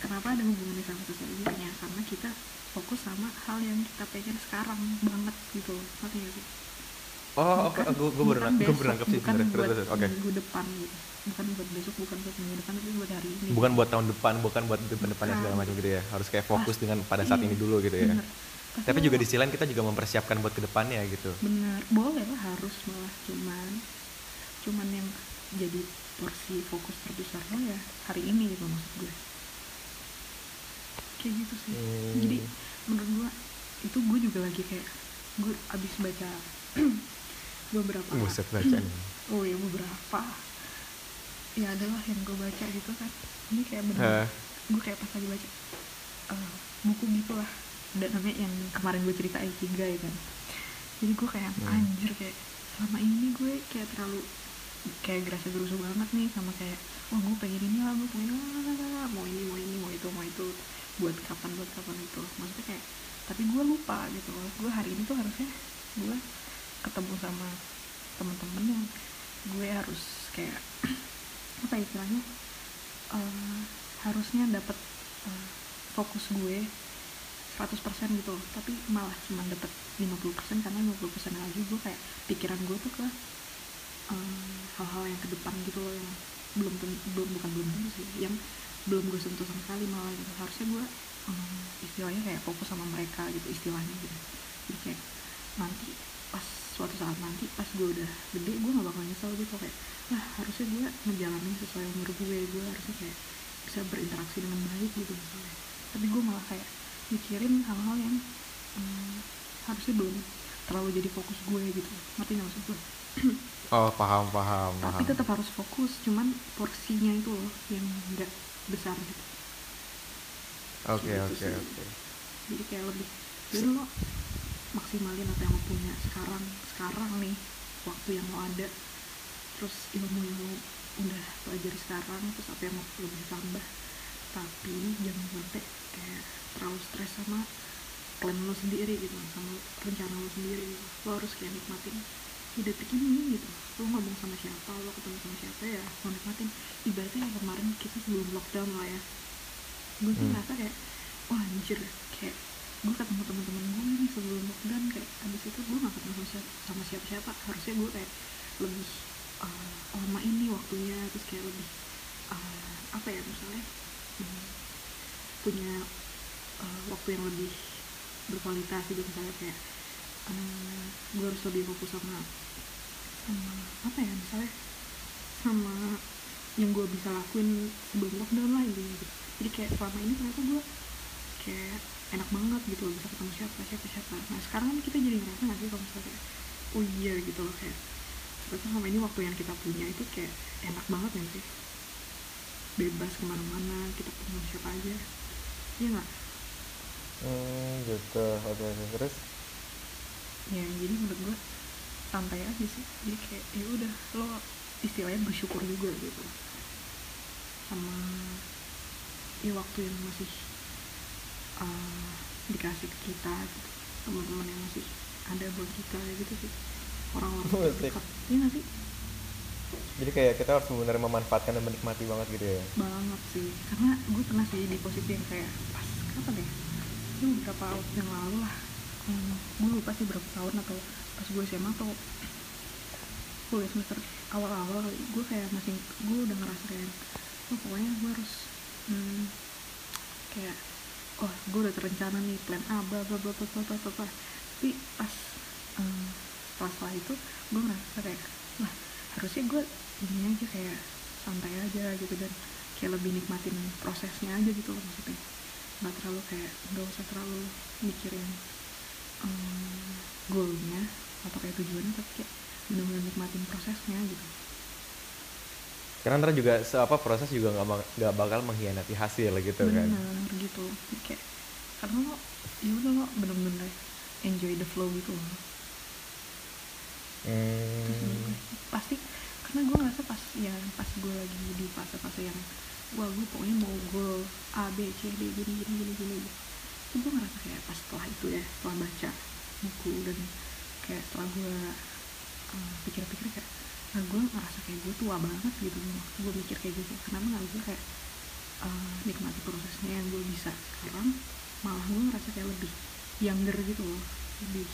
Speaker 2: kenapa ada hubungannya sama sosial media karena kita fokus sama hal yang kita pengen sekarang banget gitu. Ngerti gak sih?
Speaker 1: Oh oke gue gue baru
Speaker 2: bukan
Speaker 1: gue
Speaker 2: besok,
Speaker 1: baru nangkep sih
Speaker 2: bukan
Speaker 1: sebenarnya. terus
Speaker 2: buat
Speaker 1: oke.
Speaker 2: minggu depan gitu. Bukan buat besok bukan buat minggu depan tapi buat hari ini.
Speaker 1: Bukan buat tahun depan bukan buat depan depannya segala
Speaker 2: Bukan.
Speaker 1: macam gitu ya. Harus kayak fokus dengan pada saat
Speaker 2: Iya,
Speaker 1: ini dulu gitu ya.
Speaker 2: Bener.
Speaker 1: tapi
Speaker 2: lo-
Speaker 1: juga di sisi lain kita juga mempersiapkan buat ke depannya gitu.
Speaker 2: Bener. Boleh lah harus malah. Cuman cuman yang jadi porsi fokus terbesar lo ya hari ini gitu maksud gue kayak gitu sih.
Speaker 1: Hmm.
Speaker 2: jadi menurut gue itu gue juga lagi kayak gue abis baca <clears throat> beberapa
Speaker 1: buset <clears throat> bacaan
Speaker 2: oh ya beberapa. Ya adalah yang gue baca gitu kan. Ini kayak bener
Speaker 1: Hah.
Speaker 2: gue kayak pas lagi baca eh, buku gitu lah. Ada namanya yang kemarin gue cerita Ikigai kan. Jadi gue kayak
Speaker 1: Hmm.
Speaker 2: anjir kayak selama ini gue kayak terlalu kayak gerasa gerusu banget nih sama kayak wah gue pengen ini lah gue pengen lah mau ini mau ini mau itu mau itu buat kapan buat kapan itu maksudnya kayak tapi gue lupa gitu loh. Gue hari ini tuh harusnya gue ketemu sama temen-temen yang gue harus kayak <clears throat> apa ya istilahnya eh, harusnya dapat eh, fokus gue 100% gitu loh. Tapi malah cuma dapat 50% karena 50% lagi gue kayak pikiran gue tuh ke eh, hal-hal yang ke depan gitu loh yang belum belum bukan belum tentu sih yang belum gue sentuh sama sekali malah gitu. Harusnya gue em, istilahnya kayak fokus sama mereka gitu istilahnya gitu. Jadi kayak nanti pas suatu saat nanti pas gue udah gede gue gak bakal nyesel gitu kayak lah harusnya gue ngejalanin sesuai umur gue gue harusnya kayak bisa berinteraksi dengan baik gitu misalnya. Tapi gue malah kayak mikirin hal-hal yang em, harusnya belum terlalu jadi fokus gue gitu. Ngerti nggak maksud gue?
Speaker 1: Oh paham paham
Speaker 2: tapi
Speaker 1: paham.
Speaker 2: tetap harus fokus cuman porsinya itu loh yang nggak besar gitu.
Speaker 1: Oke
Speaker 2: Gitu
Speaker 1: oke oke.
Speaker 2: Jadi kayak lebih jadi lo maksimalin apa yang lo punya. Sekarang sekarang nih waktu yang lo ada. Terus ilmu yang lo udah pelajari sekarang terus apa yang mau lo bisa tambah. Tapi jangan sampai kayak terlalu stres sama plan lo sendiri gitu sama rencana lo sendiri. Gitu. lo harus kayak nikmatin di detik ini gitu. Lo ngomong sama siapa lo ketemu sama siapa ya lo nikmatin ibaratnya kayak kemarin kita sebelum lockdown lah ya. Gue sih
Speaker 1: Hmm.
Speaker 2: kayak wah anjir kayak gue ketemu teman-teman gue nih sebelum lockdown kayak abis itu gue gak ketemu sama siapa, sama siapa-siapa. Harusnya gue kayak lebih uh, lama ini waktunya terus kayak lebih uh, apa ya misalnya hmm, punya uh, waktu yang lebih berkualitas gitu misalnya kayak gue harus lebih fokus sama sama apa ya misalnya sama yang gue bisa lakuin sebelum lockdown lah gitu. Jadi kayak selama ini ternyata gue kayak enak banget gitu loh bisa ketemu siapa siapa siapa. Nah sekarang kan kita jadi ngerasa nggak sih kalau misalnya oh iya gitu loh kayak ternyata selama ini waktu yang kita punya itu kayak enak banget ya sih? Bebas ke mana-mana kita ketemu siapa aja. Iya nggak?
Speaker 1: Hmm gitu. Oke oke. Terus
Speaker 2: ya jadi menurut gue santai aja sih. Jadi kayak ya udah lo istilahnya bersyukur juga gitu. Sama ya waktu yang masih uh, dikasih ke kita gitu teman-teman yang masih ada buat kita ya gitu sih. Orang-orang <laughs> terdekat. Iya nggak sih?
Speaker 1: Jadi kayak kita harus benar memanfaatkan dan menikmati banget gitu ya?
Speaker 2: Banget sih. Karena gue pernah sih di posisi yang kayak pas kapan ya? Itu beberapa waktu yang lalu lah hmm, gue lupa sih berapa tahun atau pas gue SMA atau kuliah semester awal-awal gue kayak masih gue udah ngerasa kayak oh pokoknya gue harus hmm, kayak oh gue udah terencana nih plan A bla bla bla bla bla bla bla, tapi pas hmm, setelah setelah itu gue ngerasa kayak lah harusnya gue ini aja kayak santai aja gitu dan kayak lebih nikmatin prosesnya aja gitu loh maksudnya. Nggak terlalu kayak nggak usah terlalu mikirin um, goalnya atau kayak tujuannya tapi kayak benar-benar nikmatin prosesnya gitu.
Speaker 1: Karena ntar juga seapa proses juga nggak nggak bakal mengkhianati hasil gitu kan.
Speaker 2: Bener gitu. Jadi kayak karena lo ya udah lo bener-bener enjoy the flow gitu loh. Terus
Speaker 1: hmm,
Speaker 2: gue- pasti karena gue ngerasa pas ya pas gue lagi di fase-fase yang wah gue pokoknya mau goal A B C D gini gini gini gini itu gue ngerasa kayak pas setelah itu ya setelah baca buku dan kayak setelah gue uh, pikir-pikir kayak nah gue ngerasa kayak gue tua banget gitu waktu gue mikir kayak gitu kenapa nggak gue kayak uh, nikmati prosesnya yang gue bisa sekarang malah gue ngerasa kayak lebih younger gitu loh lebih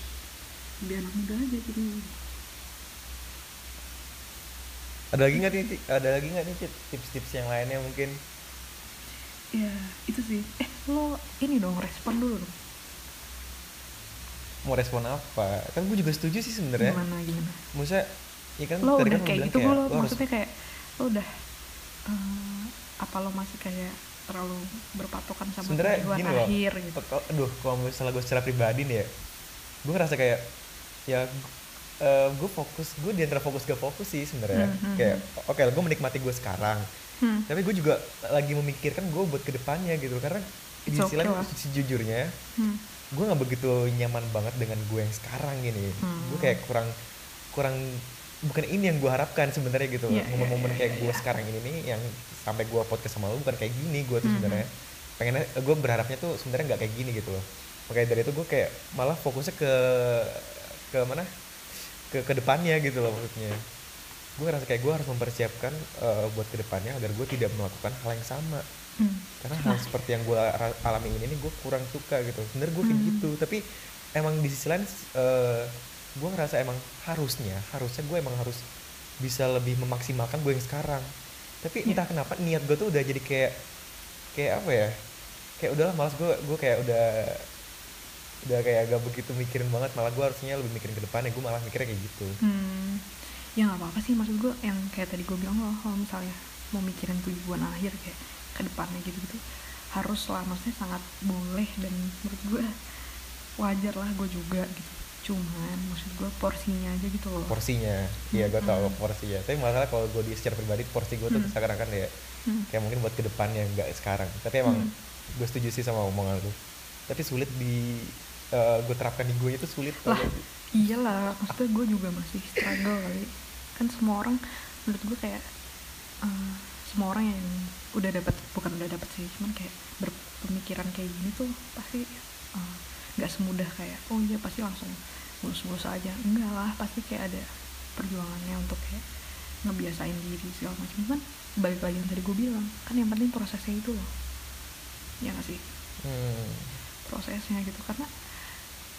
Speaker 2: lebih anak muda aja gitu.
Speaker 1: Ada lagi nggak nih ada lagi nggak nih tips-tips yang lainnya mungkin
Speaker 2: ya itu sih. Eh lo ini dong respon dulu dong.
Speaker 1: Mau respon apa? Kan gue juga setuju sih sebenarnya.
Speaker 2: Gimana gimana?
Speaker 1: Maksudnya ya kan
Speaker 2: lo udah
Speaker 1: kan
Speaker 2: kayak gitu gue lo
Speaker 1: lo harus
Speaker 2: maksudnya kayak lo udah eh, apa lo masih kayak terlalu berpatokan sama
Speaker 1: sebenarnya
Speaker 2: tujuan
Speaker 1: gini loh.
Speaker 2: akhir gitu?
Speaker 1: Aduh kalau misalnya gue secara pribadi nih ya gue ngerasa kayak ya gue fokus gue di antara fokus gak fokus sih sebenarnya.
Speaker 2: Hmm, hmm,
Speaker 1: kayak oke gue menikmati gue sekarang
Speaker 2: hmm.
Speaker 1: tapi gue juga lagi memikirkan gue buat ke depannya gitu karena di
Speaker 2: It's
Speaker 1: sisi
Speaker 2: okay
Speaker 1: lain sejujurnya
Speaker 2: Hmm.
Speaker 1: gue nggak begitu nyaman banget dengan gue yang sekarang gini
Speaker 2: Hmm.
Speaker 1: gue kayak kurang kurang bukan ini yang gue harapkan sebenarnya gitu
Speaker 2: Iya, iya,
Speaker 1: momen-momen
Speaker 2: iya,
Speaker 1: kayak
Speaker 2: iya,
Speaker 1: gue
Speaker 2: iya.
Speaker 1: sekarang ini nih yang sampai gue podcast sama lo bukan kayak gini gue tuh
Speaker 2: Mhm.
Speaker 1: sebenarnya pengennya gue berharapnya tuh sebenarnya nggak kayak gini gitu loh makanya dari itu gue kayak malah fokusnya ke ke mana ke ke depannya gitu loh maksudnya gue ngerasa kayak gue harus mempersiapkan eh, buat ke depannya agar gue tidak melakukan hal yang sama
Speaker 2: Hmm.
Speaker 1: karena hal seperti yang gue alami ini gue kurang suka gitu sebenarnya gue kayak
Speaker 2: Hmm.
Speaker 1: gitu tapi emang di sisi lain eh, gue ngerasa emang harusnya harusnya gue emang harus bisa lebih memaksimalkan gue yang sekarang tapi
Speaker 3: Iya.
Speaker 1: entah kenapa niat gue tuh udah jadi kayak kayak apa ya kayak udahlah malas gue gue kayak udah udah kayak gak begitu mikirin banget malah gue harusnya lebih mikirin ke depannya gue malah mikirnya kayak gitu
Speaker 2: hmm, ya nggak apa-apa sih. Maksud gue yang kayak tadi gue bilang loh kalau misalnya mau mikirin tujuan akhir kayak ke depannya gitu-gitu harus lah. Maksudnya sangat boleh dan menurut gue wajar lah gue juga gitu. Cuman maksud gue porsinya aja gitu loh.
Speaker 1: Porsinya. Iya gue tau porsinya. Tapi masalah kalau gue di secara pribadi porsi gue tuh
Speaker 2: Hmm.
Speaker 1: seakan-akan ya.
Speaker 2: Hmm.
Speaker 1: kayak mungkin buat ke depannya nggak sekarang. Tapi emang
Speaker 2: Hmm.
Speaker 1: gue setuju sih sama omongan lu. Tapi sulit di gue terapkan di gue itu sulit.
Speaker 2: Lah. iyalah. Maksudnya gue juga masih struggle kali kan semua orang menurut gue kayak eh, semua orang yang udah dapat bukan udah dapat sih cuman kayak berpemikiran kayak gini tuh pasti eh, nggak semudah kayak oh iya pasti langsung mulus-mulus aja. Enggak lah pasti kayak ada perjuangannya untuk kayak ngebiasain diri segala macam. Kan balik lagi yang tadi gue bilang kan yang penting prosesnya itu loh. Ya nggak sih?
Speaker 1: Hmm.
Speaker 2: prosesnya gitu karena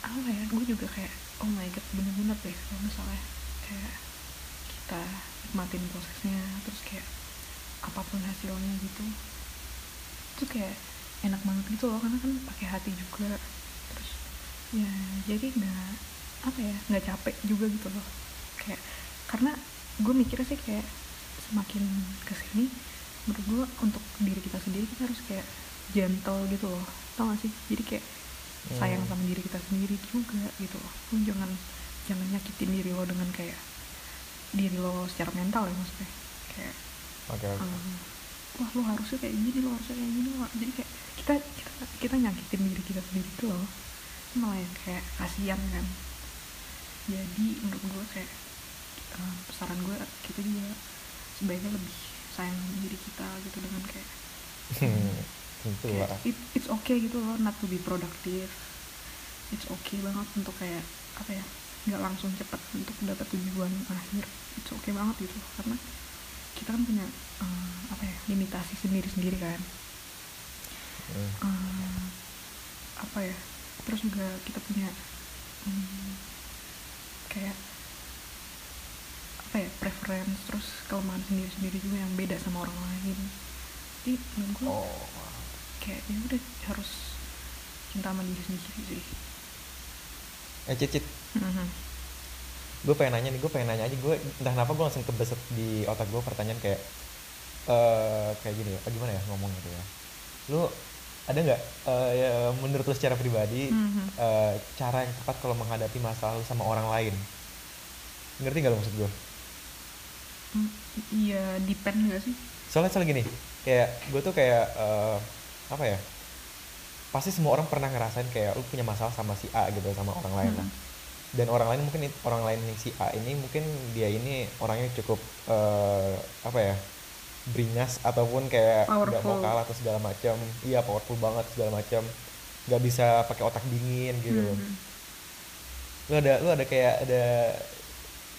Speaker 2: apa ya gue juga kayak oh my god bener-bener deh kalau misalnya kayak kita nikmatin prosesnya terus kayak apa pun hasilnya gitu itu kayak enak banget gitu loh karena kan pakai hati juga. Terus ya jadi nggak apa ya nggak capek juga gitu loh. Kayak karena gue mikirnya sih kayak semakin ke sini menurut gue untuk diri kita sendiri kita harus kayak gentle gitu loh. Tau gak sih? Jadi kayak sayang
Speaker 1: Hmm.
Speaker 2: sama diri kita sendiri juga gitu loh. Lu jangan jangan nyakitin diri lo dengan kayak diri lo secara mental ya maksudnya. Kayak
Speaker 1: oke oke.
Speaker 2: um, wah lo harusnya kayak gini lo harusnya kayak gini lo jadi kayak kita kita kita nyakitin diri kita sendiri tuh loh. Malah yang kayak kasihan kan. Jadi menurut gue kayak um, saran gue kita juga sebaiknya lebih sayang diri kita gitu dengan kayak <laughs> kayak
Speaker 1: lah.
Speaker 2: it, it's okay gitu loh not to be productive. It's okay banget untuk kayak apa ya nggak langsung cepet untuk dapat tujuan akhir. It's okay banget gitu karena kita kan punya eh, apa ya limitasi sendiri sendiri kan.
Speaker 1: Hmm.
Speaker 2: Eh, apa ya terus juga kita punya hmm, kayak apa ya preference terus kelemahan sendiri sendiri juga yang beda sama orang lain. Jadi menurut gue
Speaker 1: oh
Speaker 2: kayak ya udah harus cinta sama diri sendiri sih
Speaker 1: eh cicit
Speaker 2: Mhm.
Speaker 1: gue pengen nanya nih gue pengen nanya aja. Gue entah kenapa gue langsung kebeset di otak gue pertanyaan kayak eh kayak gini ya, apa gimana ya ngomong gitu ya? Lu ada nggak eh, ya, menurut lu secara pribadi
Speaker 2: Mhm.
Speaker 1: eh, cara yang tepat kalau menghadapi masalah lu sama orang lain? Ngerti nggak lu maksud gue
Speaker 2: Hmm, iya depend gak sih?
Speaker 1: Soalnya soalnya gini kayak gue tuh kayak eh, apa ya pasti semua orang pernah ngerasain kayak lu punya masalah sama si A gitu sama orang lain lah.
Speaker 2: Hmm.
Speaker 1: dan orang lain mungkin orang lain yang si A ini mungkin dia ini orangnya cukup eh, apa ya beringas ataupun kayak nggak mau kalah atau segala macam iya powerful banget segala macam nggak bisa pakai otak dingin gitu.
Speaker 2: Mhm.
Speaker 1: lu ada lu ada kayak ada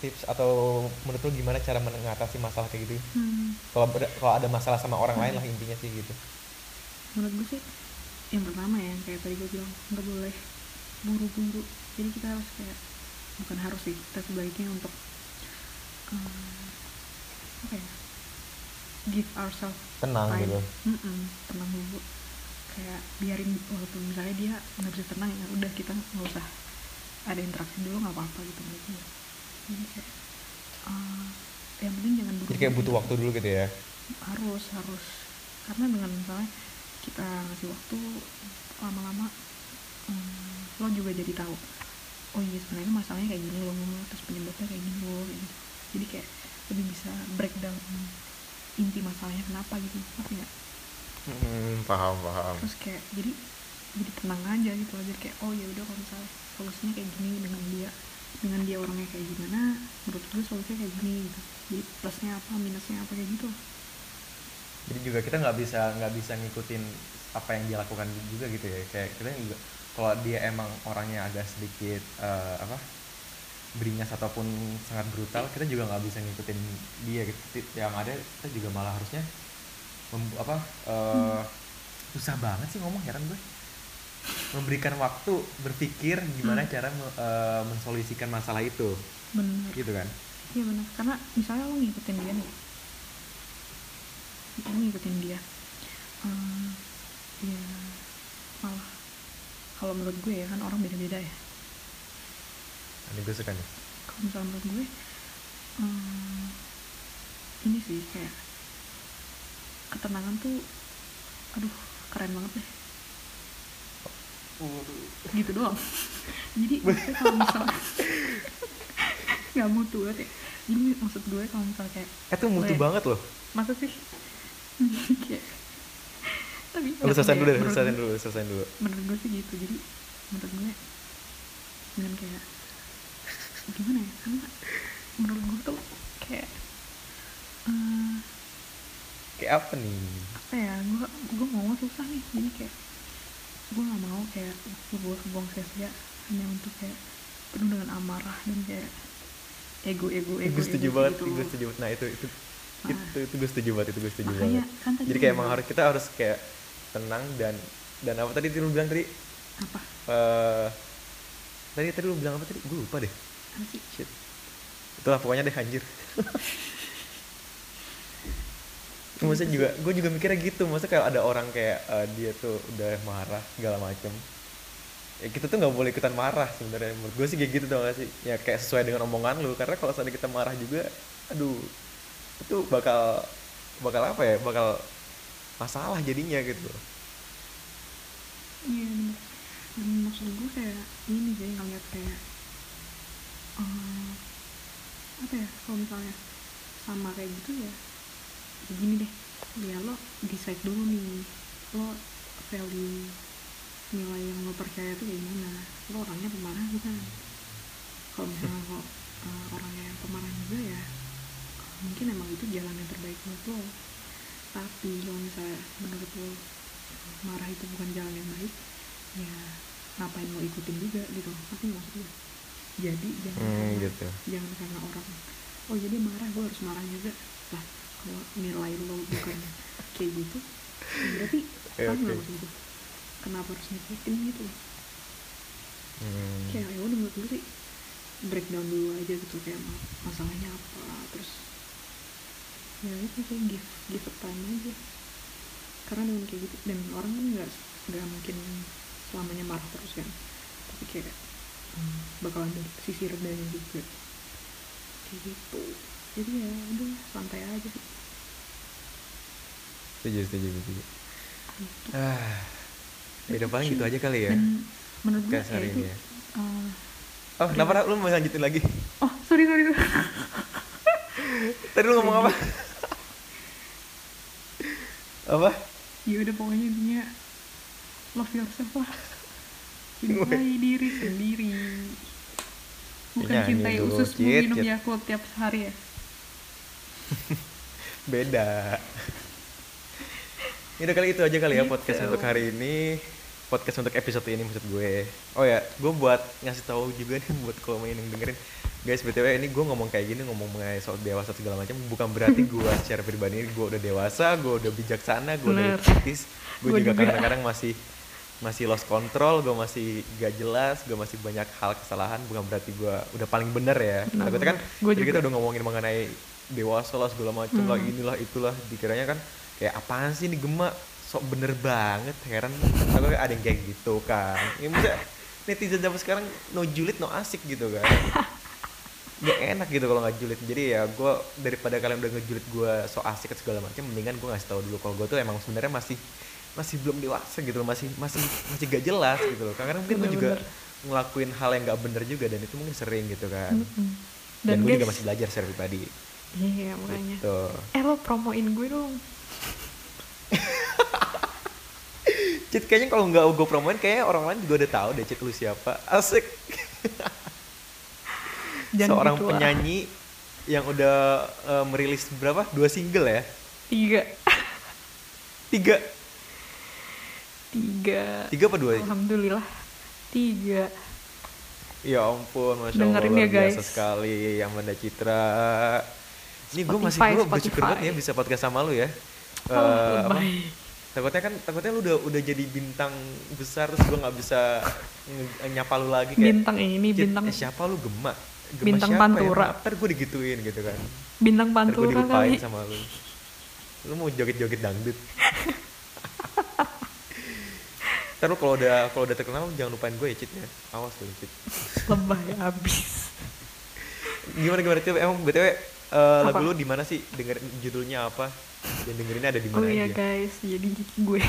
Speaker 1: tips atau menurut lu gimana cara mengatasi masalah kayak gitu?
Speaker 2: Hmm,
Speaker 1: kalau ada masalah sama orang lain
Speaker 2: Hmm.
Speaker 1: lah intinya sih gitu.
Speaker 2: Menurut gue sih yang pertama ya yang kayak tadi gue bilang nggak boleh buru-buru. Jadi kita harus kayak bukan harus sih kita sebaiknya untuk eh, apa ya give ourselves
Speaker 1: tenang
Speaker 2: time.
Speaker 1: gitu.
Speaker 2: Mm-mm, tenang dulu. Kayak biarin walaupun misalnya dia nggak bisa tenang ya udah kita nggak usah ada interaksi dulu nggak apa-apa gitu gue jadi kayak eh, yang penting jangan buru
Speaker 1: jadi kayak butuh waktu dulu gitu ya.
Speaker 2: Harus harus. Karena dengan misalnya kita ngasih waktu lama-lama hmm, lo juga jadi tahu oh iya sebenarnya masalahnya kayak gini loh terus penyebabnya kayak gini loh gitu. jadi kayak lebih bisa breakdown inti masalahnya kenapa gitu ngerti nggak?
Speaker 1: Hmm, paham paham.
Speaker 2: Terus kayak jadi jadi tenang aja gitu aja kayak oh ya udah kalau misalnya solusinya kayak gini dengan dia dengan dia orangnya kayak gimana menurut gue solusinya kayak gini gitu. Jadi plusnya apa minusnya apa kayak gitu
Speaker 1: jadi juga kita nggak bisa nggak bisa ngikutin apa yang dia lakukan juga gitu ya. Kayak kita juga kalau dia emang orangnya agak sedikit eh, apa beringas ataupun sangat brutal kita juga nggak bisa ngikutin dia gitu. Yang ada kita juga malah harusnya mem- apa eh, susah banget sih ngomong heran gue. Memberikan waktu berpikir gimana
Speaker 2: Hmm.
Speaker 1: cara me- eh, mensolusikan masalah itu.
Speaker 2: Bener.
Speaker 1: Gitu kan?
Speaker 2: Iya bener. Karena misalnya lo ngikutin dia nih gue ngikutin dia. Eh, ya malah kalau menurut gue ya kan orang beda-beda ya.
Speaker 1: Ini gue suka nih.
Speaker 2: Kalau misalnya menurut gue eh, ini sih kayak ketenangan tuh aduh keren banget deh. Gitu doang. <laughs> Jadi <laughs> kalau misalnya <laughs> nggak mutu banget ya. Jadi maksud gue kalau misalnya kayak
Speaker 1: itu mutu
Speaker 2: Weh.
Speaker 1: banget loh.
Speaker 2: Masa sih tapi
Speaker 1: lu selesai dulu
Speaker 2: ya,
Speaker 1: deh selesai dulu selesai dulu.
Speaker 2: menurut gue sih gitu. Jadi menurut gue dengan kayak gimana ya? Karena menurut gue tuh kayak eh,
Speaker 1: kayak apa nih?
Speaker 2: apa ya? Gue gue mau susah nih. Jadi kayak gue nggak mau kayak gue kebuang sia-sia hanya untuk kayak penuh dengan amarah dan kayak ego ego ego
Speaker 1: gue setuju
Speaker 2: ego
Speaker 1: banget
Speaker 2: gitu.
Speaker 1: gue setuju. Nah itu itu
Speaker 2: Ah.
Speaker 1: itu itu gue setuju banget itu gue setuju
Speaker 2: Makanya,
Speaker 1: banget.
Speaker 2: kan tadi
Speaker 1: jadi kayak emang harus kita harus kayak tenang dan dan apa tadi lu bilang tadi?
Speaker 2: Apa?
Speaker 1: Eh tadi tadi lu bilang apa tadi? Gue lupa deh. Shit. Itulah pokoknya deh anjir. <laughs> Maksudnya juga gue juga mikirnya gitu. Maksudnya kalau ada orang kayak eh, dia tuh udah marah segala macem. Ya kita tuh nggak boleh ikutan marah sebenarnya. Menurut gue sih kayak gitu tau gak sih? Ya kayak sesuai dengan omongan lu. Karena kalau saat kita marah juga aduh itu bakal bakal apa ya? Bakal masalah jadinya gitu.
Speaker 2: Iya dan maksud gue kayak ini sih ngeliat kayak eh, apa ya? Kalau misalnya sama kayak gitu ya ya gini deh. Ya lo decide dulu nih lo value nilai yang lo percaya tuh kayak gimana? Lo orangnya pemarah bukan? Kalau misalnya lo eh, orangnya yang pemarah juga ya mungkin emang itu jalan yang terbaik buat lo. Tapi kalau misalnya menurut lo marah itu bukan jalan yang baik ya ngapain lo ikutin juga gitu nggak maksud gue jadi jangan
Speaker 1: hmm,
Speaker 2: karena,
Speaker 1: gitu.
Speaker 2: jangan karena orang. Oh jadi marah gue harus marah juga. Lah kalau nilai lo bukan <laughs> kayak gitu ya berarti paham nggak
Speaker 1: oke.
Speaker 2: maksud gue kenapa harus ngikutin gitu
Speaker 1: hmm.
Speaker 2: kayak ya udah menurut gue sih breakdown dulu aja gitu. Kayak ma- masalahnya apa terus ya itu sih give give a time aja. Karena dengan kayak gitu dan orang kan nggak nggak mungkin selamanya marah terus kan. Tapi kayak hmm, bakal ada sisi redanya juga. Kayak gitu. Jadi ya udah santai aja. Sih
Speaker 1: setuju setuju setuju.
Speaker 2: Gitu.
Speaker 1: ah ya udah paling gitu aja kali ya.
Speaker 2: Dan menurut gue
Speaker 1: hari
Speaker 2: itu
Speaker 1: ya.
Speaker 2: eh,
Speaker 1: oh kenapa lu mau lanjutin lagi?
Speaker 2: Oh sorry sorry.
Speaker 1: tadi lu ngomong apa apa?
Speaker 2: Ya udah pokoknya intinya love yourself lah. Cintai diri sendiri. Bukan
Speaker 1: Nyanyi
Speaker 2: cintai
Speaker 1: dulu,
Speaker 2: ususmu
Speaker 1: Cit,
Speaker 2: minum
Speaker 1: Cit.
Speaker 2: yakult tiap hari ya? <laughs>
Speaker 1: Beda. <laughs> Ya udah kali itu aja kali ya
Speaker 2: Gitu.
Speaker 1: podcast untuk hari ini. Podcast untuk episode ini maksud gue. Oh ya gue buat ngasih tahu juga nih <laughs> buat kalau main yang dengerin guys btw ini gue ngomong kayak gini ngomong mengenai soal dewasa segala macam bukan berarti gue secara pribadi gue udah dewasa gue udah bijaksana gue udah kritis. Gue juga kadang-kadang masih masih lost control gue masih gak jelas gue masih banyak hal kesalahan bukan berarti gue udah paling bener ya.
Speaker 2: Nah,
Speaker 1: takutnya kan
Speaker 2: gua
Speaker 1: kita udah ngomongin mengenai dewasa lah segala macam lah
Speaker 2: Hmm.
Speaker 1: inilah itulah dikiranya kan kayak apaan sih nih gemak sok bener banget heran. Aku ada yang kayak gitu kan. Ya maksudnya netizen zaman sekarang no julid no asik gitu kan <laughs> gak enak gitu kalau nggak julid jadi ya gue daripada kalian udah ngejulit gue so asik segala macam mendingan gue ngasih tahu dulu kalau gue tuh emang sebenarnya masih masih belum dewasa gitu loh masih masih masih gak jelas gitu loh. Karena mungkin gue juga ngelakuin hal yang gak bener juga dan itu mungkin sering gitu kan. Dan,
Speaker 2: dan,
Speaker 1: gue juga masih belajar secara pribadi.
Speaker 2: Iya makanya.
Speaker 1: Gitu.
Speaker 2: Eh lo promoin gue dong. <laughs>
Speaker 1: Cit kayaknya kalau nggak gue promoin kayaknya orang lain juga udah tahu deh Cit lu siapa. Asik <laughs>
Speaker 2: Jangan
Speaker 1: seorang
Speaker 2: gitu lah.
Speaker 1: penyanyi yang udah eh, merilis berapa? Dua single ya?
Speaker 2: Tiga.
Speaker 1: Tiga?
Speaker 2: Tiga.
Speaker 1: Tiga apa dua
Speaker 2: alhamdulillah. Tiga.
Speaker 1: Ya ampun masya
Speaker 2: Dengerin
Speaker 1: allah
Speaker 2: ya,
Speaker 1: luar biasa
Speaker 2: guys.
Speaker 1: sekali Amanda Citra. Ini gue masih gue bersyukur banget ya bisa podcast sama lu ya.
Speaker 2: Oh,
Speaker 1: Eh, apa, takutnya kan takutnya lu udah udah jadi bintang besar terus gue nggak bisa nyapa lu lagi kayak
Speaker 2: bintang ini
Speaker 1: "Cit,
Speaker 2: bintang
Speaker 1: eh, siapa lu? Gemak
Speaker 2: Bintang
Speaker 1: siapa
Speaker 2: Pantura.
Speaker 1: ya? ntar gue digituin gitu kan.
Speaker 2: Bintang
Speaker 1: ntar gue
Speaker 2: pantura
Speaker 1: dilupain
Speaker 2: kali
Speaker 1: sama lu. Lu mau joget-joget dangdut. <laughs> Ntar lu kalau udah kalau udah terkenal jangan lupain gue ya Cit ya. Awas lu Cit
Speaker 2: lebay abis <laughs>
Speaker 1: gimana gimana? Cit emang btw eh, lagu lu di mana sih? Denger judulnya apa? Dan dengerinnya ada di
Speaker 2: oh
Speaker 1: mana
Speaker 2: iya
Speaker 1: aja?
Speaker 2: guys. Jadi gue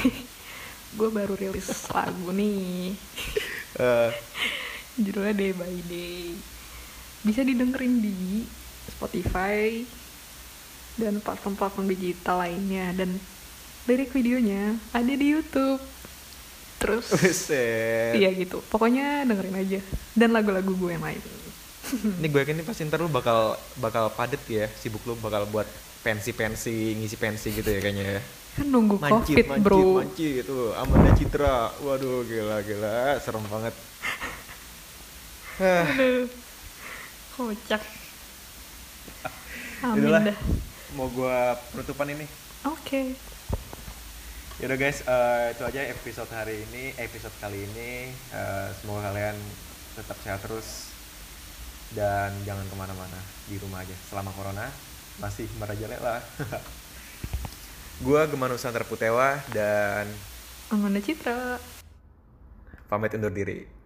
Speaker 2: <laughs> gue baru rilis lagu nih.
Speaker 1: Eh,
Speaker 2: judulnya Day by Day bisa didengerin di Spotify dan platform-platform digital lainnya dan lirik videonya ada di YouTube. Terus iya gitu. Pokoknya dengerin aja. Dan lagu-lagu gue yang lain.
Speaker 1: Ini gue yakin nih pasti ntar lu bakal bakal padet ya. Sibuk lu bakal buat pensi-pensi ngisi pensi gitu ya kayaknya ya.
Speaker 2: Kan nunggu
Speaker 1: mancit
Speaker 2: covid
Speaker 1: mancit
Speaker 2: bro.
Speaker 1: mancit itu Amanda Citra. Waduh gila gila. Serem banget. <laughs>
Speaker 2: Aduh, kocak amin
Speaker 1: Itulah.
Speaker 2: dah
Speaker 1: mau gue penutupan ini
Speaker 2: oke
Speaker 1: Yaudah guys, eh, itu aja episode hari ini, episode kali ini. Eh, semoga kalian tetap sehat terus dan jangan ke mana-mana di rumah aja selama corona masih merajalela. <laughs> Gua Gema Nusantara Putewa dan
Speaker 2: Amanda Citra
Speaker 1: pamit undur diri.